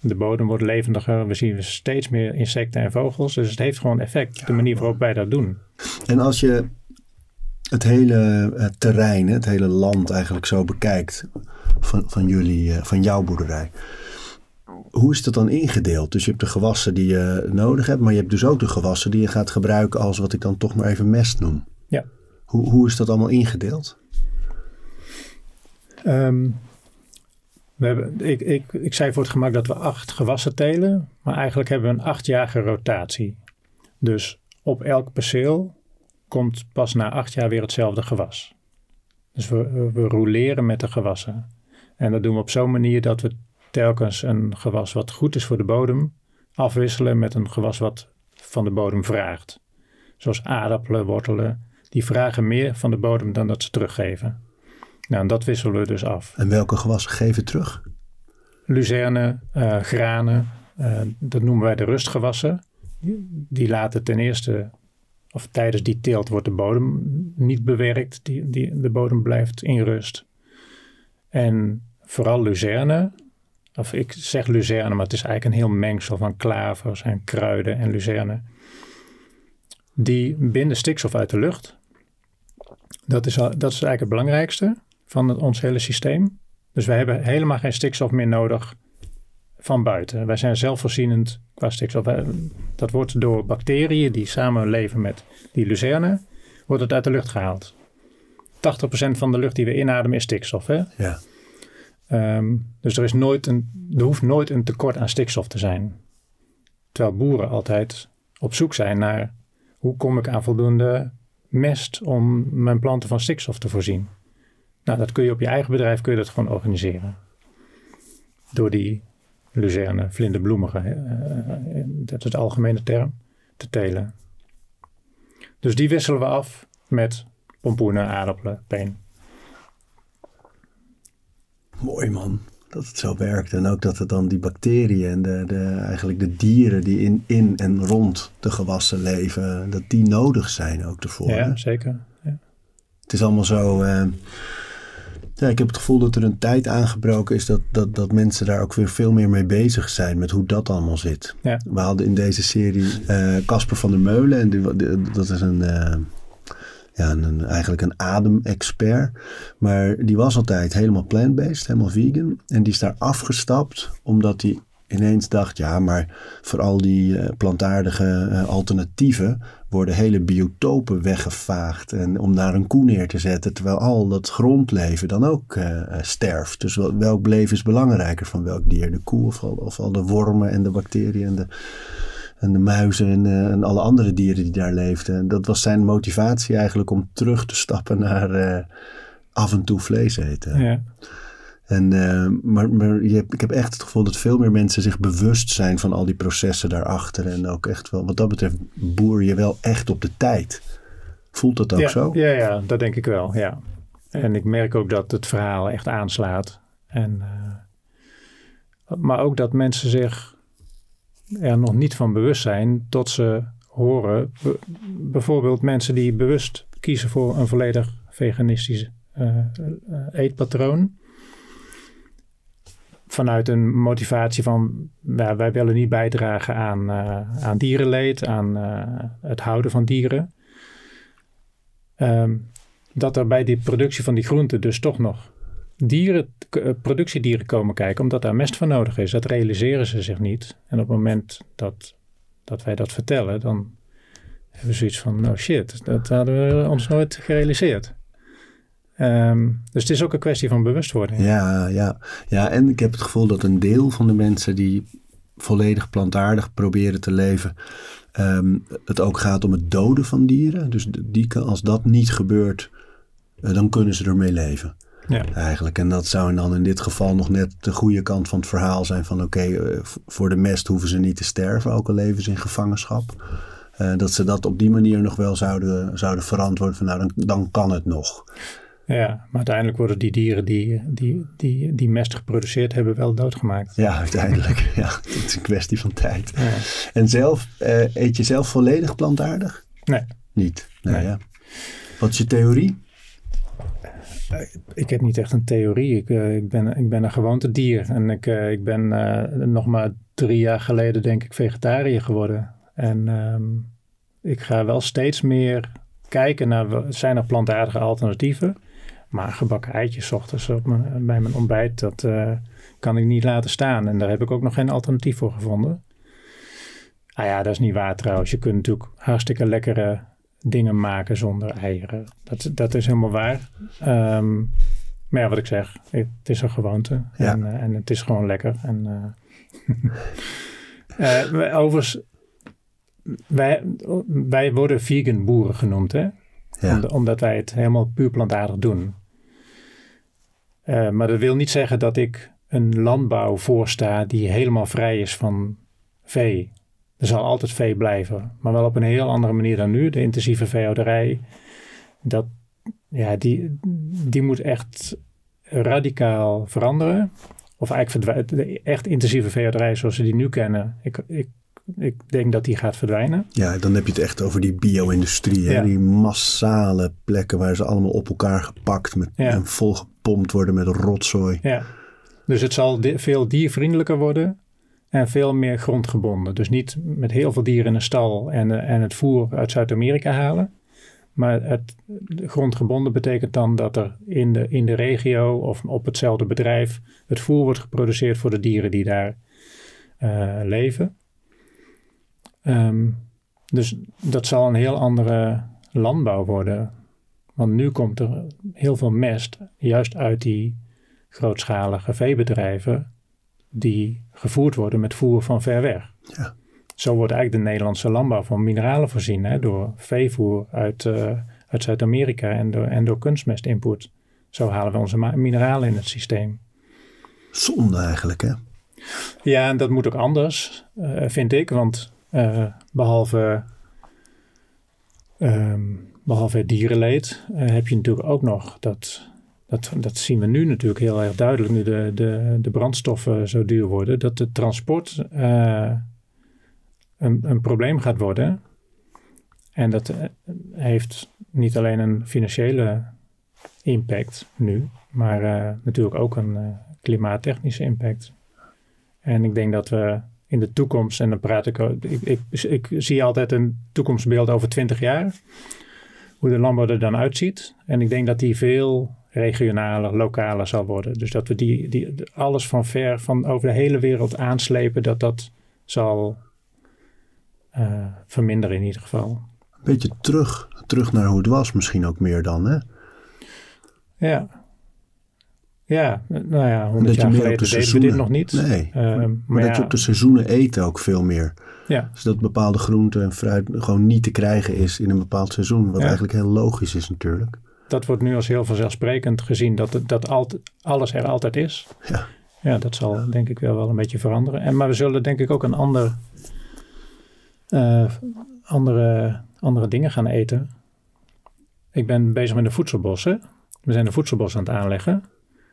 De bodem wordt levendiger, we zien steeds meer insecten en vogels. Dus het heeft gewoon effect, de manier waarop wij dat doen. En als je het hele eh, terrein, het hele land eigenlijk zo bekijkt van, van jullie, eh, van jouw boerderij. Hoe is dat dan ingedeeld? Dus je hebt de gewassen die je nodig hebt, maar je hebt dus ook de gewassen die je gaat gebruiken als wat ik dan toch maar even mest noem. Ja. Hoe, hoe is dat allemaal ingedeeld? Ehm, we hebben, ik, ik, ik zei voor het gemak dat we acht gewassen telen, maar eigenlijk hebben we een achtjarige rotatie. Dus op elk perceel komt pas na acht jaar weer hetzelfde gewas. Dus we, we roleren met de gewassen. En dat doen we op zo'n manier dat we telkens een gewas wat goed is voor de bodem afwisselen met een gewas wat van de bodem vraagt. Zoals aardappelen, wortelen. Die vragen meer van de bodem dan dat ze teruggeven. Nou, en dat wisselen we dus af. En welke gewassen geven terug? Luzerne, uh, granen, uh, dat noemen wij de rustgewassen. Die laten ten eerste, of tijdens die teelt wordt de bodem niet bewerkt. Die, die, de bodem blijft in rust. En vooral luzerne, of ik zeg luzerne, maar het is eigenlijk een heel mengsel van klavers en kruiden en luzerne. Die binden stikstof uit de lucht. Dat is, dat is eigenlijk het belangrijkste van het, ons hele systeem. Dus wij hebben helemaal geen stikstof meer nodig van buiten. Wij zijn zelfvoorzienend qua stikstof. Dat wordt door bacteriën die samen leven met die luzerne, wordt het uit de lucht gehaald. 80% van de lucht die we inademen is stikstof. Hè? Ja. Um, dus er, is nooit een, er hoeft nooit een tekort aan stikstof te zijn. Terwijl boeren altijd op zoek zijn naar hoe kom ik aan voldoende mest om mijn planten van stikstof te voorzien. Nou, dat kun je op je eigen bedrijf kun je dat gewoon organiseren. Door die luzerne, vlinderbloemige, uh, dat is de algemene term, te telen. Dus die wisselen we af met pompoenen, aardappelen, peen. Mooi man, dat het zo werkt. En ook dat het dan die bacteriën en de, de, eigenlijk de dieren die in, in en rond de gewassen leven, dat die nodig zijn ook ervoor. Ja, zeker. Ja. Het is allemaal zo... Uh, ja, ik heb het gevoel dat er een tijd aangebroken is dat, dat, dat mensen daar ook weer veel meer mee bezig zijn met hoe dat allemaal zit. Ja. We hadden in deze serie Casper van der Meulen en die, dat is een, uh, ja, een, eigenlijk een ademexpert. Maar die was altijd helemaal plant-based, helemaal vegan. En die is daar afgestapt omdat hij ineens dacht, ja, maar voor al die uh, plantaardige uh, alternatieven worden hele biotopen weggevaagd. En om daar een koe neer te zetten, terwijl al dat grondleven dan ook uh, sterft. Dus welk leven is belangrijker van welk dier? De koe of al, of al de wormen en de bacteriën en de, en de muizen en, en, alle andere dieren die daar leefden. En dat was zijn motivatie eigenlijk om terug te stappen naar af en toe vlees eten. Ja. En, uh, maar maar je ik heb echt het gevoel dat veel meer mensen zich bewust zijn van al die processen daarachter. En ook echt wel, wat dat betreft, boer je wel echt op de tijd. Voelt dat ook ja, zo? Ja, ja, dat denk ik wel. Ja. En ik merk ook dat het verhaal echt aanslaat. En, uh, maar ook dat mensen zich er nog niet van bewust zijn tot ze horen. Bijvoorbeeld mensen die bewust kiezen voor een volledig veganistisch uh, eetpatroon vanuit een motivatie van wij willen niet bijdragen aan, uh, aan dierenleed, aan uh, het houden van dieren. Um, dat er bij die productie van die groenten dus toch nog dieren, productiedieren komen kijken, omdat daar mest van nodig is. Dat realiseren ze zich niet. En op het moment dat, dat wij dat vertellen, dan hebben we zoiets van, oh shit, dat hadden we ons nooit gerealiseerd. Um, dus het is ook een kwestie van bewustwording. Ja, ja, ja, en ik heb het gevoel dat een deel van de mensen die volledig plantaardig proberen te leven, um, het ook gaat om het doden van dieren. Dus die, als dat niet gebeurt, uh, dan kunnen ze ermee leven. Ja. Eigenlijk. En dat zou dan in dit geval nog net de goede kant van het verhaal zijn van oké, okay, uh, voor de mest hoeven ze niet te sterven, ook al leven ze in gevangenschap. Uh, dat ze dat op die manier nog wel zouden, zouden verantwoorden van nou, dan, dan kan het nog. Ja, maar uiteindelijk worden die dieren die, die, die, die mest geproduceerd hebben wel doodgemaakt. Ja, uiteindelijk. Ja, het is een kwestie van tijd. Ja. En zelf, uh, eet je zelf volledig plantaardig? Nee. Niet? Nee, Nee. Ja. Wat is je theorie? Ik heb niet echt een theorie. Ik, uh, ik, ben, ik ben een gewoontedier. En ik, uh, ik ben uh, nog maar drie jaar geleden denk ik vegetariër geworden. En um, ik ga wel steeds meer kijken naar, zijn er plantaardige alternatieven? Maar gebakken eitjes 's ochtends op mijn, bij mijn ontbijt, dat eh, kan ik niet laten staan. En daar heb ik ook nog geen alternatief voor gevonden. Ah ja, dat is niet waar trouwens. Je kunt natuurlijk hartstikke lekkere dingen maken zonder eieren. Dat, dat is helemaal waar. Ehm, maar ja, wat ik zeg, het is een gewoonte. Ja. En, eh, en het is gewoon lekker. En, eh, eh, wij- overigens, wij, wij worden vegan boeren genoemd, hè? Ja. Om- omdat wij het helemaal puur plantaardig doen. Eh, maar dat wil niet zeggen dat ik een landbouw voorsta die helemaal vrij is van vee. Er zal altijd vee blijven, maar wel op een heel andere manier dan nu. De intensieve veehouderij, dat, ja, die, die moet echt radicaal veranderen. Of eigenlijk. De echt intensieve veehouderij zoals we die nu kennen. Ik, ik, ik denk dat die gaat verdwijnen. Ja, dan heb je het echt over die bio-industrie. hè? Ja. Die massale plekken waar ze allemaal op elkaar gepakt met, Ja. en volgepompt worden met rotzooi. Ja, dus het zal veel diervriendelijker worden en veel meer grondgebonden. Dus niet met heel veel dieren in een stal en, eh, en het voer uit Zuid-Amerika halen. Maar het grondgebonden betekent dan dat er in de, in de regio of op hetzelfde bedrijf het voer wordt geproduceerd voor de dieren die daar eh, leven. Ehm, dus dat zal een heel andere landbouw worden. Want nu komt er heel veel mest juist uit die grootschalige veebedrijven die gevoerd worden met voer van ver weg. Ja. Zo wordt eigenlijk de Nederlandse landbouw van mineralen voorzien hè, door veevoer uit, eh, uit Zuid-Amerika en door, en door kunstmestinput. Zo halen we onze mineralen in het systeem. Zonde eigenlijk, hè? Ja, en dat moet ook anders, eh, vind ik. Want eh, behalve, ehm, behalve het dierenleed eh, heb je natuurlijk ook nog dat, dat... Dat zien we nu natuurlijk heel erg duidelijk, nu de, de, de brandstoffen zo duur worden. Dat het transport eh, een, een probleem gaat worden. En dat heeft niet alleen een financiële impact nu, maar natuurlijk ook een klimaattechnische impact. En ik denk dat we in de toekomst, en dan praat ik, ik, ik zie altijd een toekomstbeeld over 20 jaar, hoe de landbouw er dan uitziet. En ik denk dat die veel regionaler, lokaler zal worden. Dus dat we die, die, alles van ver, van over de hele wereld aanslepen, dat dat zal eh, verminderen in ieder geval. Een beetje terug, terug naar hoe het was misschien ook meer dan, hè? Ja. Ja, nou ja, dat honderd je jaar meer op geleden de deden we dit seizoenen- nog niet. Nee, Ehm, maar, maar dat ja, je op de seizoenen eet ook veel meer. ja, Dus dat bepaalde groenten en fruit gewoon niet te krijgen is in een bepaald seizoen. Wat Ja. eigenlijk heel logisch is natuurlijk. dat wordt nu als heel vanzelfsprekend gezien dat, dat altijd, alles er altijd is. Ja. Ja, dat zal denk ik wel, wel een beetje veranderen. En, maar we zullen denk ik ook een ander, eh, andere, andere dingen gaan eten. Ik ben bezig met de voedselbossen. We zijn de voedselbos aan het aanleggen.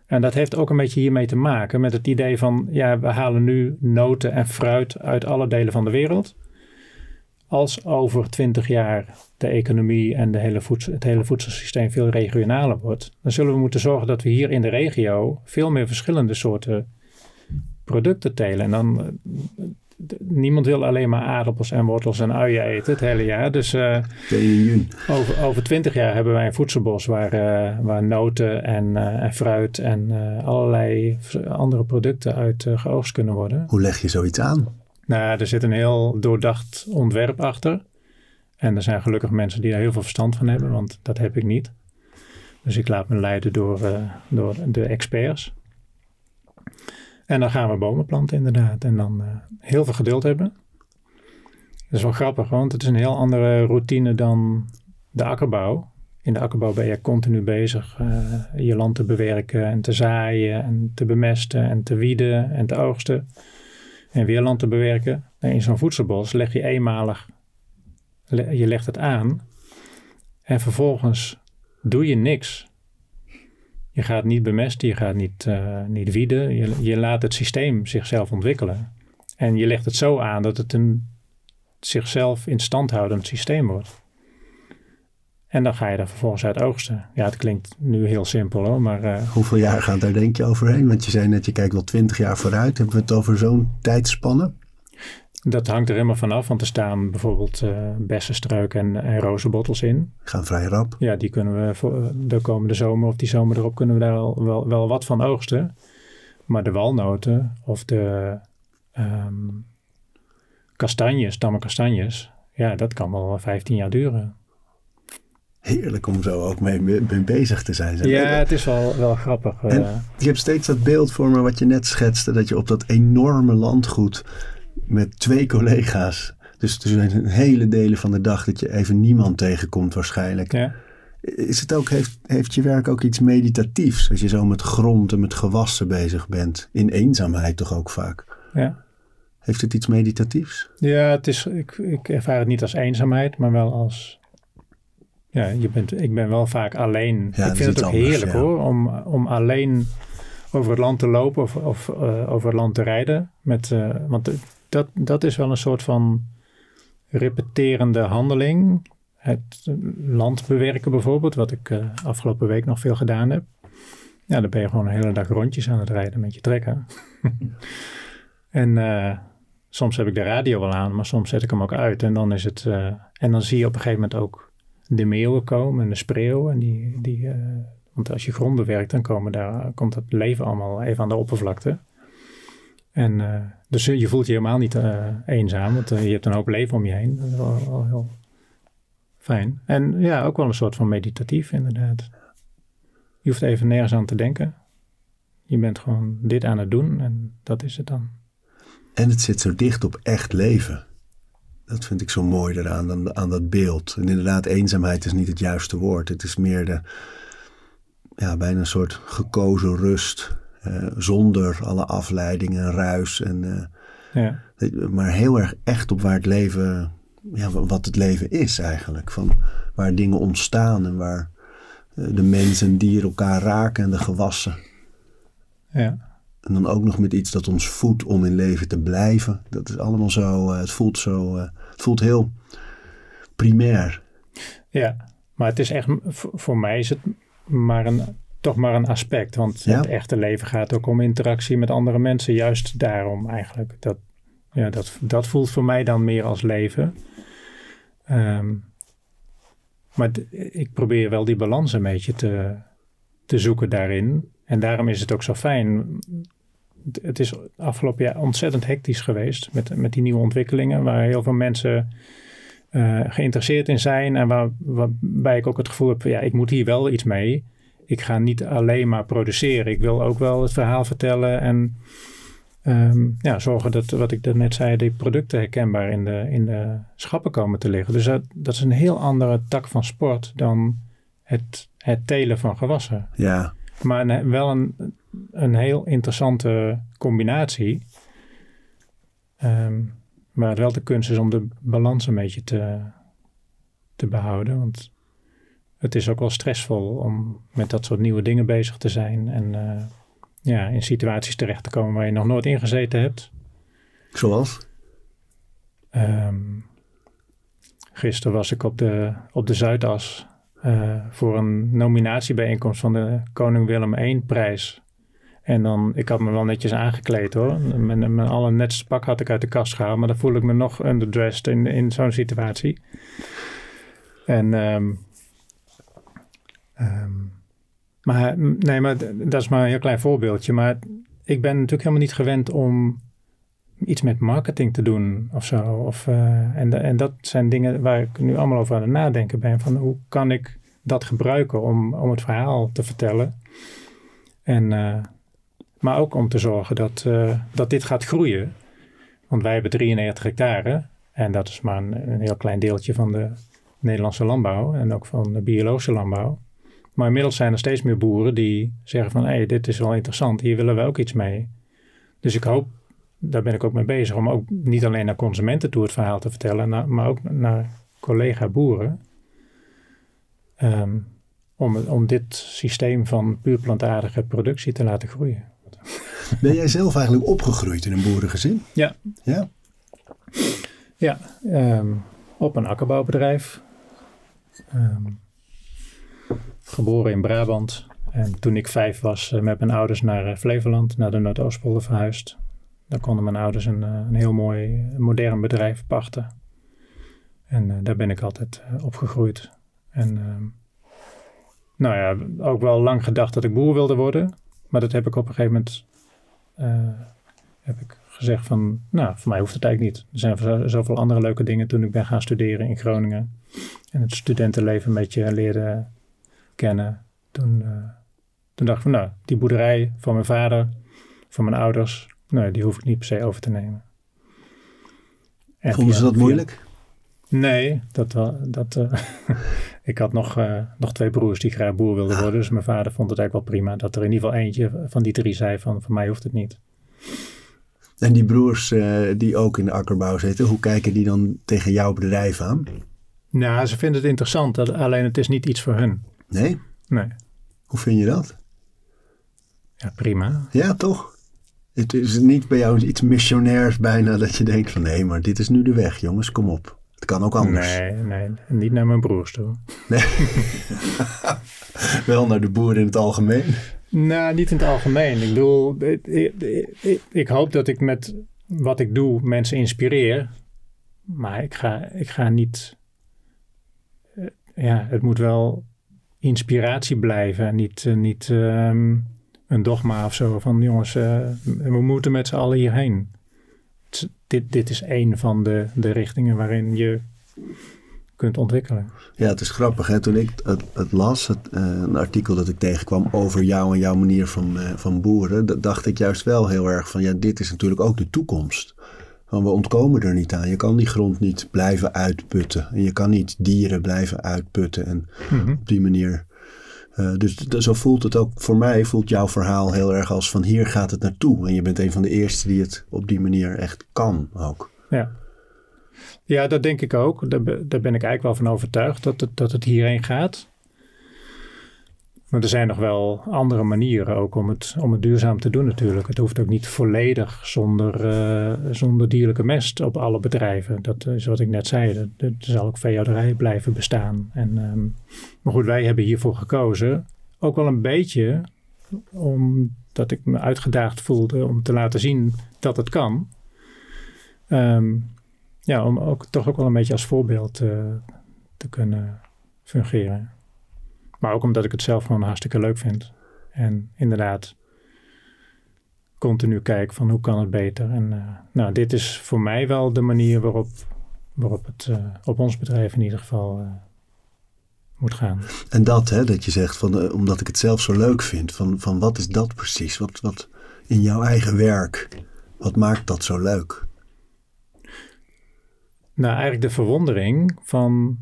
En dat heeft ook een beetje hiermee te maken met het idee van, ja, we halen nu noten en fruit uit alle delen van de wereld. Als over twintig jaar de economie en de hele voedsel, het hele voedselsysteem veel regionaler wordt, dan zullen we moeten zorgen dat we hier in de regio veel meer verschillende soorten producten telen. En dan, niemand wil alleen maar aardappels en wortels en uien eten het hele jaar. Dus eh, over, over 20 jaar hebben wij een voedselbos waar, eh, waar noten en, eh, en fruit en allerlei andere producten uit geoogst kunnen worden. Hoe leg je zoiets aan? Nou, er zit een heel doordacht ontwerp achter. En er zijn gelukkig mensen die daar heel veel verstand van hebben, want dat heb ik niet. Dus ik laat me leiden door, door de experts. En dan gaan we bomen planten inderdaad. En dan eh, heel veel geduld hebben. Dat is wel grappig, want het is een heel andere routine dan de akkerbouw. In de akkerbouw ben je continu bezig eh, je land te bewerken en te zaaien en te bemesten en te wieden en te oogsten en weer land te bewerken. En in zo'n voedselbos leg je eenmalig, je legt het aan en vervolgens doe je niks. Je gaat niet bemesten, je gaat niet, eh, niet wieden, je, je laat het systeem zichzelf ontwikkelen. En je legt het zo aan dat het een zichzelf in stand houdend systeem wordt. En dan ga je daar vervolgens uit oogsten. Ja, het klinkt nu heel simpel hoor, maar eh, Hoeveel jaar gaat daar denk je overheen? Want je zei net, je kijkt wel twintig jaar vooruit. Hebben we het over zo'n tijdspanne? Dat hangt er helemaal vanaf, want er staan bijvoorbeeld uh, bessenstruik en, en rozenbottels in. Gaan vrij rap. Ja, die kunnen we voor de komende zomer of die zomer erop kunnen we daar al wel, wel wat van oogsten. Maar de walnoten of de um, kastanjes, tamme kastanjes, ja, dat kan wel 15 jaar duren. Heerlijk om zo ook mee, mee bezig te zijn. Ja, het is wel, wel grappig. En uh, je hebt steeds dat beeld voor me wat je net schetste, dat je op dat enorme landgoed met twee collega's. Dus er zijn hele delen van de dag dat je even niemand tegenkomt waarschijnlijk. Ja. Is het ook, heeft, heeft je werk ook iets meditatiefs? Als je zo met grond en met gewassen bezig bent. In eenzaamheid toch ook vaak. Ja. Heeft het iets meditatiefs? Ja, het is, ik, ik ervaar het niet als eenzaamheid, maar wel als... Ja, je bent, ik ben wel vaak alleen. Ja, ik vind het ook anders, heerlijk ja. hoor, om, om alleen over het land te lopen of, of uh, over het land te rijden. Met, uh, want dat, dat is wel een soort van repeterende handeling. Het land bewerken bijvoorbeeld, wat ik uh, afgelopen week nog veel gedaan heb. Ja, dan ben je gewoon een hele dag rondjes aan het rijden met je trekker. en uh, soms heb ik de radio wel aan, maar soms zet ik hem ook uit. En dan is het. Uh, en dan zie je op een gegeven moment ook de meeuwen komen en de spreeuwen. En die, die, want als je grond bewerkt, dan komen daar, komt het leven allemaal even aan de oppervlakte. En dus je voelt je helemaal niet eenzaam, want je hebt een hoop leven om je heen. Dat is wel, wel heel fijn. En ja, ook wel een soort van meditatief inderdaad. Je hoeft even nergens aan te denken. Je bent gewoon dit aan het doen en dat is het dan. En het zit zo dicht op echt leven. Dat vind ik zo mooi eraan, aan, aan dat beeld. En inderdaad, eenzaamheid is niet het juiste woord. Het is meer de, ja, bijna een soort gekozen rust. Uh, zonder alle afleidingen, ruis. En, uh, ja. Maar heel erg echt op waar het leven ja, wat het leven is eigenlijk. Van waar dingen ontstaan en waar de mensen en dieren elkaar raken en de gewassen. Ja. En dan ook nog met iets dat ons voedt om in leven te blijven. Dat is allemaal zo, het voelt zo, het voelt heel primair. Ja, maar het is echt, voor mij is het maar een, toch maar een aspect. Want Ja? het echte leven gaat ook om interactie met andere mensen. Juist daarom eigenlijk. Dat, ja, dat, dat voelt voor mij dan meer als leven. Ehm, maar ik probeer wel die balans een beetje te, te zoeken daarin. En daarom is het ook zo fijn. Het is afgelopen jaar ontzettend hectisch geweest met, met die nieuwe ontwikkelingen, waar heel veel mensen eh, geïnteresseerd in zijn. En waar, waarbij ik ook het gevoel heb, ja, ik moet hier wel iets mee. Ik ga niet alleen maar produceren. Ik wil ook wel het verhaal vertellen en ehm, ja, zorgen dat, wat ik net zei, die producten herkenbaar in de, in de schappen komen te liggen. Dus dat, dat is een heel andere tak van sport dan het, het telen van gewassen. Ja, Maar een- wel een, een heel interessante combinatie. Ehm, waar het wel de kunst is om de balans een beetje te, te behouden. Want het is ook wel stressvol om met dat soort nieuwe dingen bezig te zijn. En eh, ja, in situaties terecht te komen waar je nog nooit in gezeten hebt. zoals? Ehm, gisteren was ik op de, op de Zuidas eh, voor een nominatiebijeenkomst van de Koning Willem I-prijs. En dan, ik had me wel netjes aangekleed hoor. Mijn, mijn allernetste pak had ik uit de kast gehaald, maar dan voel ik me nog underdressed in, in zo'n situatie. En, ehm, ehm, maar nee, maar dat is maar een heel klein voorbeeldje. Maar ik ben natuurlijk helemaal niet gewend om iets met marketing te doen of zo. Of, eh, en, en dat zijn dingen waar ik nu allemaal over aan het nadenken ben. Van hoe kan ik dat gebruiken om, om het verhaal te vertellen? En, eh, maar ook om te zorgen dat, eh, dat dit gaat groeien. Want wij hebben 93 hectare. En dat is maar een heel klein deeltje van de Nederlandse landbouw. En ook van de biologische landbouw. Maar inmiddels zijn er steeds meer boeren die zeggen van... hé, hey, dit is wel interessant, hier willen we ook iets mee. Dus ik hoop daar ben ik ook mee bezig om ook niet alleen naar consumenten toe het verhaal te vertellen, maar ook naar collega boeren. Ehm, om, om dit systeem van puur plantaardige productie te laten groeien. Ben jij zelf eigenlijk opgegroeid in een boerengezin? Ja. Ja? Ja, ehm, op een akkerbouwbedrijf. Ehm, geboren in Brabant. En toen ik vijf was, eh, met mijn ouders naar eh, Flevoland, naar de Noordoostpolder verhuisd. daar konden mijn ouders een, eh, een heel mooi modern bedrijf pachten. En daar ben ik altijd uh, opgegroeid. En ehm, nou ja, ook wel lang gedacht dat ik boer wilde worden. Maar dat heb ik op een gegeven moment heb ik gezegd van, nou, voor mij hoeft het eigenlijk niet. Er zijn zoveel andere leuke dingen toen ik ben gaan studeren in Groningen. En het studentenleven een beetje leerde kennen. Toen, toen dacht ik van, nou, die boerderij van mijn vader, van mijn ouders, nee, die hoef ik niet per se over te nemen. En Vonden ze dat moeilijk? Nee, dat, dat, uh, ik had nog, uh, nog twee broers die graag boer wilden ah. worden. Dus mijn vader vond het eigenlijk wel prima dat er in ieder geval eentje van die drie zei van, voor mij hoeft het niet. En die broers uh, die ook in de akkerbouw zitten, hoe kijken die dan tegen jouw bedrijf aan? Nou, ze vinden het interessant, alleen het is niet iets voor hun. Nee? Nee. Hoe vind je dat? Ja, prima. Ja, toch? Het is niet bij jou iets missionairs bijna dat je denkt van nee, maar dit is nu de weg, jongens, kom op. Het kan ook anders. Nee, nee, niet naar mijn broers toe. Nee. Wel naar de boeren in het algemeen. Nou, niet in het algemeen. Ik bedoel, ik, ik, ik, hoop dat ik met wat ik doe mensen inspireer. Maar ik ga, ik ga niet. Eh, ja, het moet wel inspiratie blijven. Niet, eh, niet ehm, een dogma of zo van jongens, uh, we moeten met z'n allen hierheen. dit, dit is één van de, de richtingen waarin je kunt ontwikkelen. Ja, het is grappig. Hè? Toen ik het, het las, het, uh, een artikel dat ik tegenkwam over jou en jouw manier van, van boeren, dacht ik juist wel heel erg van ja, dit is natuurlijk ook de toekomst. Van we ontkomen er niet aan. Je kan die grond niet blijven uitputten. En je kan niet dieren blijven uitputten. En mhm. op die manier uh, dus zo voelt het ook voor mij, voelt jouw verhaal heel erg als van hier gaat het naartoe. En je bent een van de eerste die het op die manier echt kan ook. Ja, ja dat denk ik ook. Daar, daar ben ik eigenlijk wel van overtuigd dat het, dat het hierheen gaat. Maar er zijn nog wel andere manieren ook om het, om het duurzaam te doen natuurlijk. Het hoeft ook niet volledig zonder, uh, zonder dierlijke mest op alle bedrijven. Dat is wat ik net zei. Er zal ook veehouderij blijven bestaan. En, um, maar goed, wij hebben hiervoor gekozen. Ook wel een beetje omdat ik me uitgedaagd voelde om te laten zien dat het kan. Um, ja, om ook toch ook wel een beetje als voorbeeld uh, te kunnen fungeren. Maar ook omdat ik het zelf gewoon hartstikke leuk vind. En inderdaad, continu kijk van hoe kan het beter. En uh, nou, dit is voor mij wel de manier waarop, waarop het uh, op ons bedrijf in ieder geval uh, moet gaan. En dat, hè, dat je zegt, van, omdat ik het zelf zo leuk vind, van, van wat is dat precies? Wat, wat in jouw eigen werk, wat maakt dat zo leuk? Nou, eigenlijk de verwondering van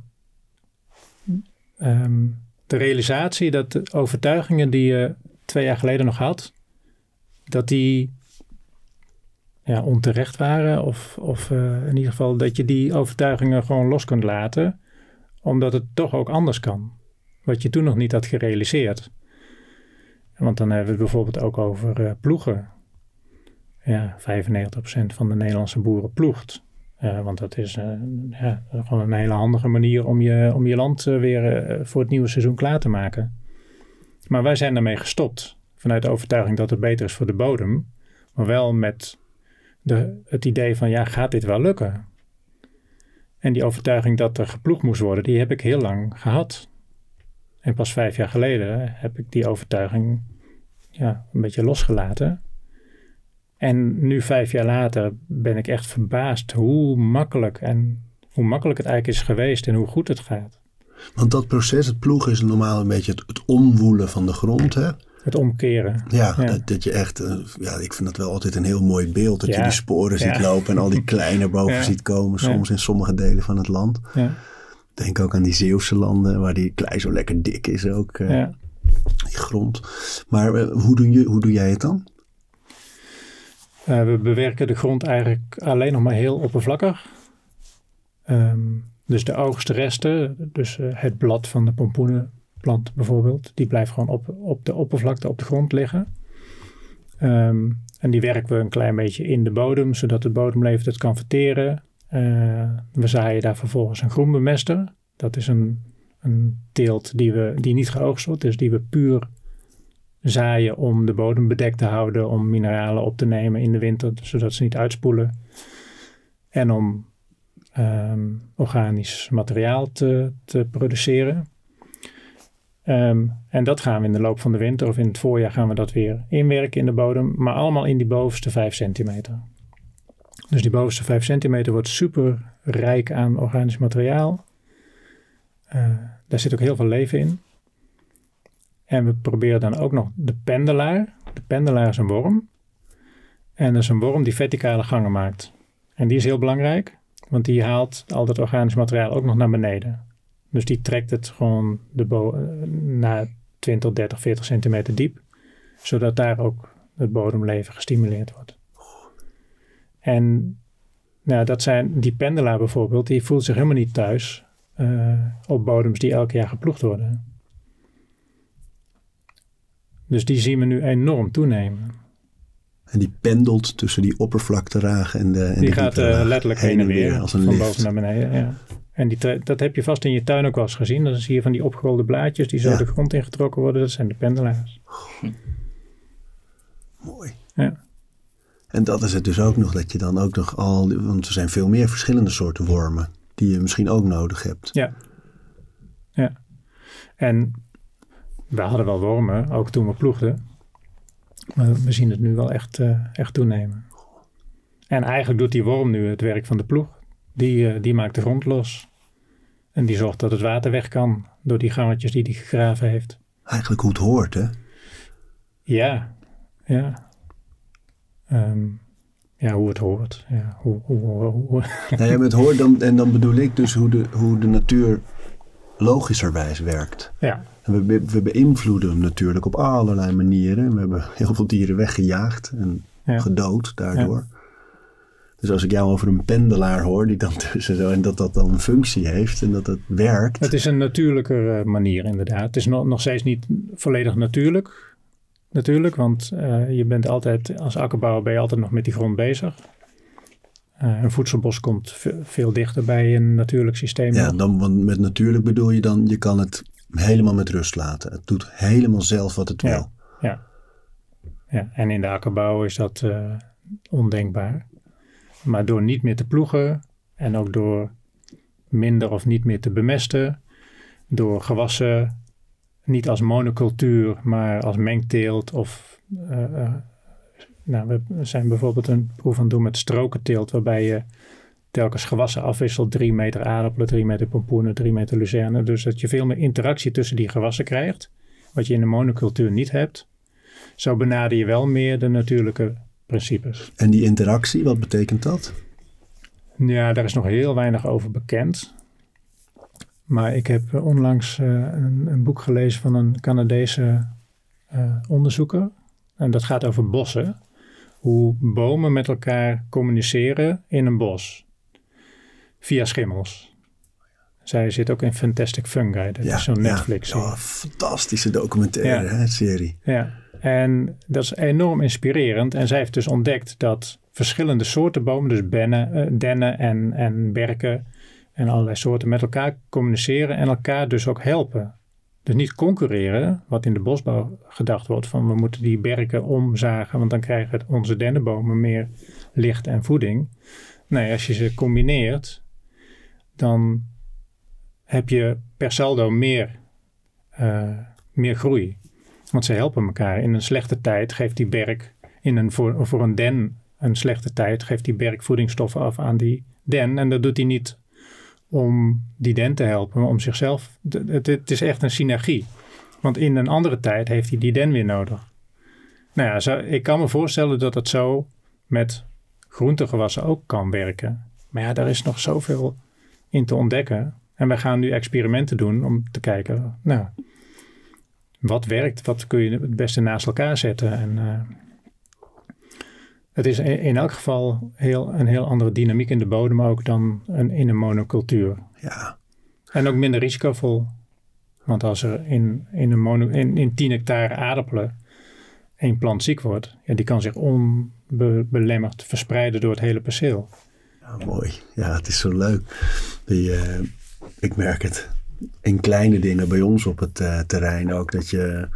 um, de realisatie dat de overtuigingen die je twee jaar geleden nog had, dat die ja, onterecht waren. Of, of uh, in ieder geval dat je die overtuigingen gewoon los kunt laten, omdat het toch ook anders kan. Wat je toen nog niet had gerealiseerd. Want dan hebben we het bijvoorbeeld ook over uh, ploegen. Ja, 95% van de Nederlandse boeren ploegt. Uh, want dat is uh, ja, gewoon een hele handige manier om je, om je land uh, weer voor het nieuwe seizoen klaar te maken. Maar wij zijn daarmee gestopt. Vanuit de overtuiging dat het beter is voor de bodem. Maar wel met de, het idee van ja, gaat dit wel lukken? En die overtuiging dat er geploegd moest worden, die heb ik heel lang gehad. En pas vijf jaar geleden heb ik die overtuiging ja, een beetje losgelaten. En nu vijf jaar later ben ik echt verbaasd hoe makkelijk en hoe makkelijk het eigenlijk is geweest en hoe goed het gaat. Want dat proces, het ploegen, is normaal een beetje het, omwoelen van de grond, hè? Het omkeren. Ja, Dat, dat, je echt, uh, ja, ik vind dat wel altijd een heel mooi beeld. Dat je die sporen ziet lopen en al die kleine boven ziet komen, soms in sommige delen van het land. Denk ook aan die Zeeuwse landen, waar die klei zo lekker dik is ook. Uh, die grond. Maar uh, hoe, doe je, hoe doe jij het dan? Uh, we bewerken de grond eigenlijk alleen nog maar heel oppervlakkig. Um, dus de oogstresten, dus uh, het blad van de pompoenenplant bijvoorbeeld, die blijft gewoon op, op de oppervlakte op de grond liggen. Um, en die werken we een klein beetje in de bodem, zodat de bodemleven het kan verteren. Uh, we zaaien daar vervolgens een groenbemester. Dat is een, een teelt die, we, die niet geoogst wordt, dus die we puur zaaien om de bodem bedekt te houden, om mineralen op te nemen in de winter, zodat ze niet uitspoelen. En om ehm, organisch materiaal te, te produceren. Ehm, en dat gaan we in de loop van de winter of in het voorjaar gaan we dat weer inwerken in de bodem, maar allemaal in die bovenste 5 centimeter. Dus die bovenste 5 centimeter wordt super rijk aan organisch materiaal. Uh, daar zit ook heel veel leven in. En we proberen dan ook nog de pendelaar. De pendelaar is een worm. En dat is een worm die verticale gangen maakt. En die is heel belangrijk, want die haalt al dat organisch materiaal ook nog naar beneden. Dus die trekt het gewoon de naar 20, 30, 40 centimeter diep, zodat daar ook het bodemleven gestimuleerd wordt. En nou, dat zijn die pendelaar bijvoorbeeld, die voelt zich helemaal niet thuis uh, op bodems die elk jaar geploegd worden. Dus die zien we nu enorm toenemen. En die pendelt tussen die oppervlakteragen en de. En die gaat uh, letterlijk heen en weer, als een van boven naar beneden. Ja. En die, dat heb je vast in je tuin ook wel eens gezien. Dan zie je van die opgerolde blaadjes die zo de grond ingetrokken worden. Dat zijn de pendelaars. Mooi. Ja. En dat is het dus ook nog, dat je dan ook nog al. Want er zijn veel meer verschillende soorten wormen die je misschien ook nodig hebt. Ja. Ja. En we hadden wel wormen, ook toen we ploegden. Maar we zien het nu wel echt, uh, echt toenemen. En eigenlijk doet die worm nu het werk van de ploeg. Die, uh, die maakt de grond los. En die zorgt dat het water weg kan door die gangetjes die hij gegraven heeft. Eigenlijk hoe het hoort, hè? Ja, ja. Um, ja, hoe het hoort. Ja, hoe, hoe, hoe, Nou ja, het hoort dan, en dan bedoel ik dus hoe de, hoe de natuur logischerwijs werkt. Ja. En we, we beïnvloeden hem natuurlijk op allerlei manieren. We hebben heel veel dieren weggejaagd en gedood daardoor. Dus als ik jou over een pendelaar hoor, die dan tussen zo, en dat dat dan een functie heeft en dat het werkt. Het is een natuurlijke manier inderdaad. Het is nog, nog steeds niet volledig natuurlijk natuurlijk, want uh, je bent altijd, als akkerbouwer ben je altijd nog met die grond bezig. Uh, een voedselbos komt veel dichter bij een natuurlijk systeem. Ja, dan, want met natuurlijk bedoel je dan, je kan het helemaal met rust laten. Het doet helemaal zelf wat het wil. Ja, ja. en in de akkerbouw is dat uh, ondenkbaar. Maar door niet meer te ploegen en ook door minder of niet meer te bemesten, door gewassen niet als monocultuur, maar als mengteelt. Of uh, uh, nou, we zijn bijvoorbeeld een proef aan het doen met strokenteelt, waarbij je telkens gewassen afwisselt. Drie meter aardappelen, drie meter pompoenen, drie meter luzerne. Dus dat je veel meer interactie tussen die gewassen krijgt, wat je in de monocultuur niet hebt. Zo benader je wel meer de natuurlijke principes. En die interactie, wat betekent dat? Ja, daar is nog heel weinig over bekend. Maar ik heb eh, onlangs uh, een, een, boek gelezen van een Canadese uh, onderzoeker. En dat gaat over bossen. Hoe bomen met elkaar communiceren in een bos. Via schimmels. Zij zit ook in Fantastic Fungi. Dat is zo'n Netflix. Ja, fantastische documentaire hè, serie. Ja, en dat is enorm inspirerend. En zij heeft dus ontdekt dat verschillende soorten bomen, dus bennen, dennen en, en berken en allerlei soorten met elkaar communiceren en elkaar dus ook helpen. Dus niet concurreren, wat in de bosbouw gedacht wordt van we moeten die berken omzagen, want dan krijgen onze dennenbomen meer licht en voeding. Nee, als je ze combineert, dan heb je per saldo meer, uh, meer groei. Want ze helpen elkaar. In een slechte tijd geeft die berk, in een, voor, voor een den een slechte tijd, geeft die berk voedingsstoffen af aan die den. En dat doet hij niet om die den te helpen, om zichzelf. Het, het, is echt een synergie. Want in een andere tijd heeft hij die den weer nodig. Nou ja, ik kan me voorstellen dat het zo met groentegewassen ook kan werken. Maar ja, daar is nog zoveel in te ontdekken. En wij gaan nu experimenten doen om te kijken, nou, wat werkt, wat kun je het beste naast elkaar zetten. En uh, het is in elk geval heel, een heel andere dynamiek in de bodem ook dan een, in een monocultuur. Ja. En ook minder risicovol. Want als er in, in, een mono, in, in 10 hectare aardappelen één plant ziek wordt, ja, die kan zich onbelemmerd verspreiden door het hele perceel. Ja, mooi. Ja, het is zo leuk. Die, uh, ik merk het in kleine dingen bij ons op het uh, terrein ook. Dat je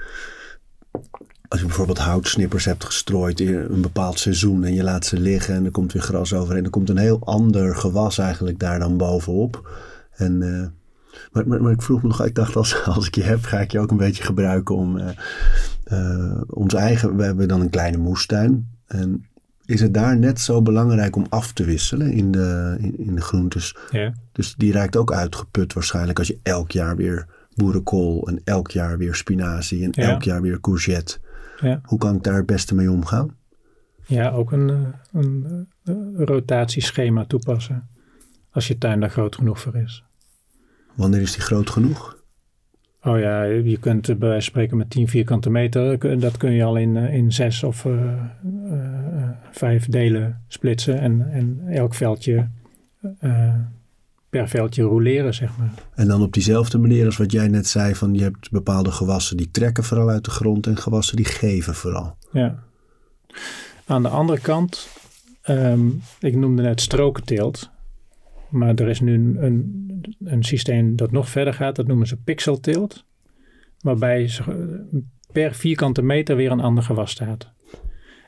als je bijvoorbeeld houtsnippers hebt gestrooid in een bepaald seizoen en je laat ze liggen en er komt weer gras overheen, dan komt een heel ander gewas eigenlijk daar dan bovenop. En, uh, maar, maar, maar, ik vroeg me nog, ik dacht als, als ik je heb, ga ik je ook een beetje gebruiken om ons eigen, we hebben dan een kleine moestuin. En is het daar net zo belangrijk om af te wisselen in de, in, in de groentes? Ja. Dus die raakt ook uitgeput waarschijnlijk als je elk jaar weer boerenkool en elk jaar weer spinazie en Ja. elk jaar weer courgette. Ja. Hoe kan ik daar het beste mee omgaan? Ja, ook een, eh, een, eh, rotatieschema toepassen. Als je tuin daar groot genoeg voor is. Wanneer is die groot genoeg? Oh ja, je kunt eh, bij wijze van spreken met 10 vierkante meter, dat kun je al in, eh, in zes of eh, vijf delen splitsen. En, en elk veldje per veldje roleren, zeg maar. En dan op diezelfde manier als wat jij net zei: van je hebt bepaalde gewassen die trekken vooral uit de grond en gewassen die geven vooral. Ja. Aan de andere kant, ehm, ik noemde net strokenteelt. Maar er is nu een, een, systeem dat nog verder gaat. Dat noemen ze pixelteelt. Waarbij per vierkante meter weer een ander gewas staat.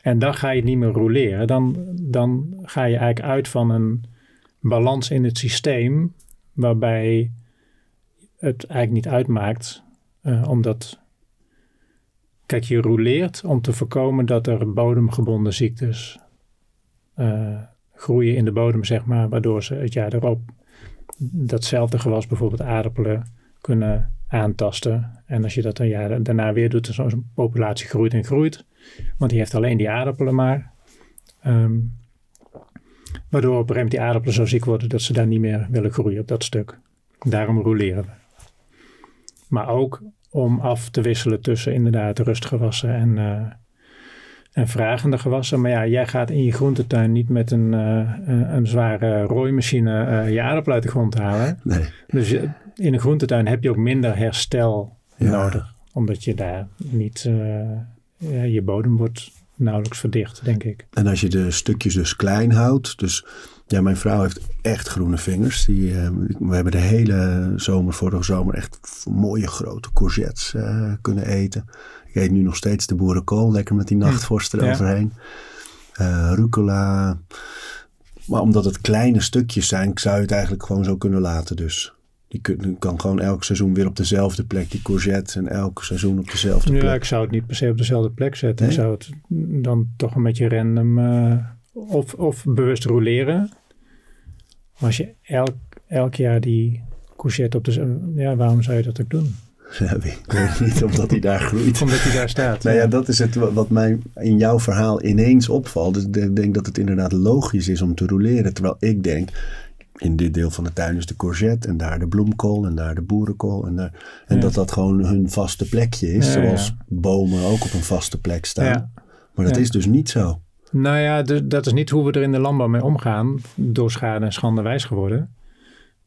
En dan ga je niet meer roleren. Dan, dan ga je eigenlijk uit van een balans in het systeem. Waarbij het eigenlijk niet uitmaakt. eh, omdat Kijk, je roleert om te voorkomen dat er bodemgebonden ziektes eh, groeien in de bodem, zeg maar, waardoor ze het jaar erop datzelfde gewas, bijvoorbeeld aardappelen, kunnen aantasten. En als je dat een jaar daarna weer doet, dan zo'n populatie groeit en groeit. Want die heeft alleen die aardappelen maar. Ehm, waardoor op een gegeven moment die aardappelen zo ziek worden dat ze daar niet meer willen groeien op dat stuk. Daarom roleren we. Maar ook om af te wisselen tussen inderdaad rustgewassen en, eh, en vragende gewassen. Maar ja, jij gaat in je groentetuin niet met een, eh, een, zware rooimachine eh, je aardappel uit de grond halen. Nee. Dus je- in een groentetuin heb je ook minder herstel Ja. nodig. Omdat je daar niet, eh, je bodem wordt nauwelijks verdicht, denk ik. En als je de stukjes dus klein houdt. Dus ja, mijn vrouw heeft echt groene vingers. Die, eh, we hebben de hele zomer, vorige zomer, echt mooie grote courgettes kunnen eten. Ik eet nu nog steeds de boerenkool. Lekker met die nachtvorst eroverheen. Eh, rucola. Maar omdat het kleine stukjes zijn, zou je het eigenlijk gewoon zo kunnen laten. Dus die kan gewoon elk seizoen weer op dezelfde plek. Die courgette en elk seizoen op dezelfde Ja, plek. ik zou het niet per se op dezelfde plek zetten. Ik zou het dan toch een beetje random eh, of, of bewust roleren. Maar als je elk, elk jaar die courgette op de... Ja, waarom zou je dat ook doen? Ja, ik weet niet of dat hij daar groeit. Omdat hij daar staat. Nou ja, dat is het wa- wat mij in jouw verhaal ineens opvalt. Dus ik denk dat het inderdaad logisch is om te roleren. Terwijl ik denk, in dit deel van de tuin is de courgette en daar de bloemkool en daar de boerenkool. En, daar, en Ja. dat dat gewoon hun vaste plekje is. Zoals bomen ook op een vaste plek staan. Maar dat is dus niet zo. Nou ja, d- dat is niet hoe we er in de landbouw mee omgaan. Door schade en schande wijs geworden.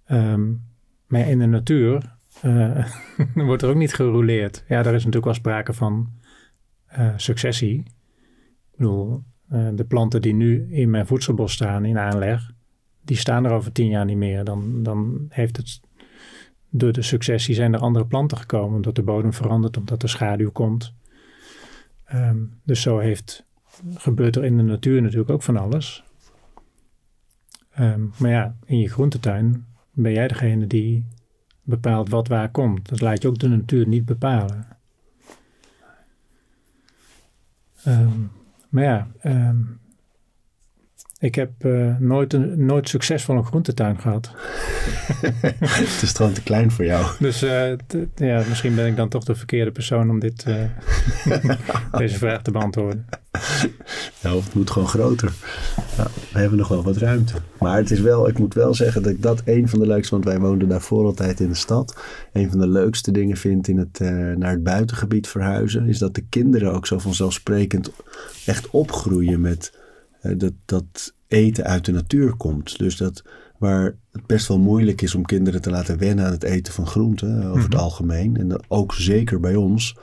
Ehm, maar in de natuur eh, wordt er ook niet gerouleerd. Ja, daar is natuurlijk wel sprake van eh, successie. Ik bedoel, eh, de planten die nu in mijn voedselbos staan in aanleg, die staan er over tien jaar niet meer. Dan, dan heeft het door de successie zijn er andere planten gekomen, omdat de bodem verandert, omdat er schaduw komt. Ehm, dus zo heeft gebeurt er in de natuur natuurlijk ook van alles. Ehm, maar ja, in je groentetuin ben jij degene die bepaalt wat waar komt. Dat laat je ook de natuur niet bepalen. Ehm, maar ja, ehm, ik heb eh, nooit, een, nooit succesvol een groentetuin gehad. Het is gewoon te klein voor jou. Dus eh, ja, misschien ben ik dan toch de verkeerde persoon om dit, eh, deze vraag te beantwoorden. Nou, het moet gewoon groter. We hebben nog wel wat ruimte. Maar het is wel, ik moet wel zeggen dat ik dat een van de leukste, want wij woonden daarvoor altijd in de stad. Een van de leukste dingen vind in het, naar het buitengebied verhuizen, is dat de kinderen ook zo vanzelfsprekend echt opgroeien met dat, dat eten uit de natuur komt. Dus dat waar het best wel moeilijk is om kinderen te laten wennen aan het eten van groenten, over het Mhm. algemeen. En ook zeker bij ons.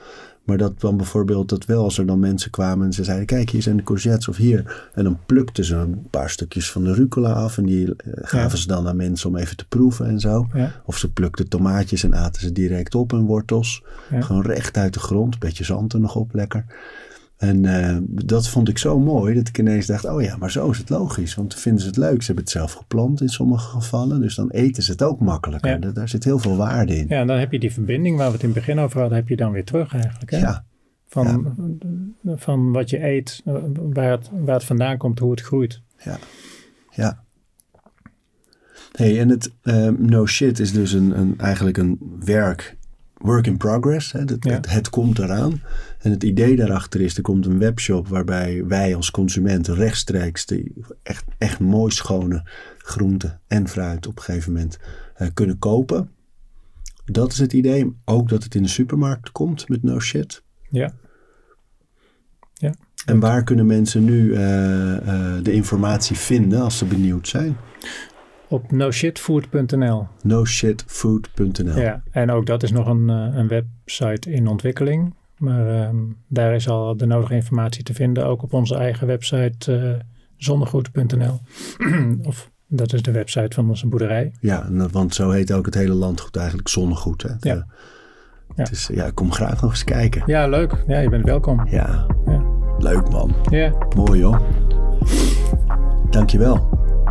Maar dat dan bijvoorbeeld dat wel als er dan mensen kwamen en ze zeiden: Kijk, hier zijn de courgettes of hier. En dan plukten ze een paar stukjes van de rucola af. En die eh, gaven Ja. ze dan aan mensen om even te proeven en zo. Ja. Of ze plukten tomaatjes en aten ze direct op hun wortels. Ja. Gewoon recht uit de grond. Beetje zand er nog op, lekker. En eh, dat vond ik zo mooi dat ik ineens dacht: oh ja, maar zo is het logisch. Want vinden ze het leuk. Ze hebben het zelf geplant in sommige gevallen. Dus dan eten ze het ook makkelijker. Ja. Daar, daar zit heel veel waarde in. Ja, en dan heb je die verbinding waar we het in het begin over hadden, heb je dan weer terug eigenlijk. Hè? ja. Van, van wat je eet, waar het, waar het vandaan komt, hoe het groeit. Ja. ja. Hey, en het eh, no shit is dus een, een, eigenlijk een werk, work in progress. Hè? Het, Ja. het, het komt eraan. En het idee daarachter is, er komt een webshop waarbij wij als consumenten rechtstreeks de echt, echt mooi schone groenten en fruit op een gegeven moment eh, kunnen kopen. Dat is het idee. Ook dat het in de supermarkt komt met no shit. Ja, En waar kunnen mensen nu eh, eh, de informatie vinden als ze benieuwd zijn? Op noshitfood.nl. noshitfood.nl. Ja, en ook dat is nog een, eh, een website in ontwikkeling. Maar ehm, daar is al de nodige informatie te vinden. Ook op onze eigen website eh zonnegoed.nl. of dat is de website van onze boerderij. Ja, dat- want zo heet ook het hele landgoed eigenlijk zonnegoed. Hè? Ja. eh, Ja. Is, ja, kom graag nog eens kijken. Ja, leuk. Ja, je bent welkom. Ja, Ja, leuk man. ja Mooi joh. Dankjewel.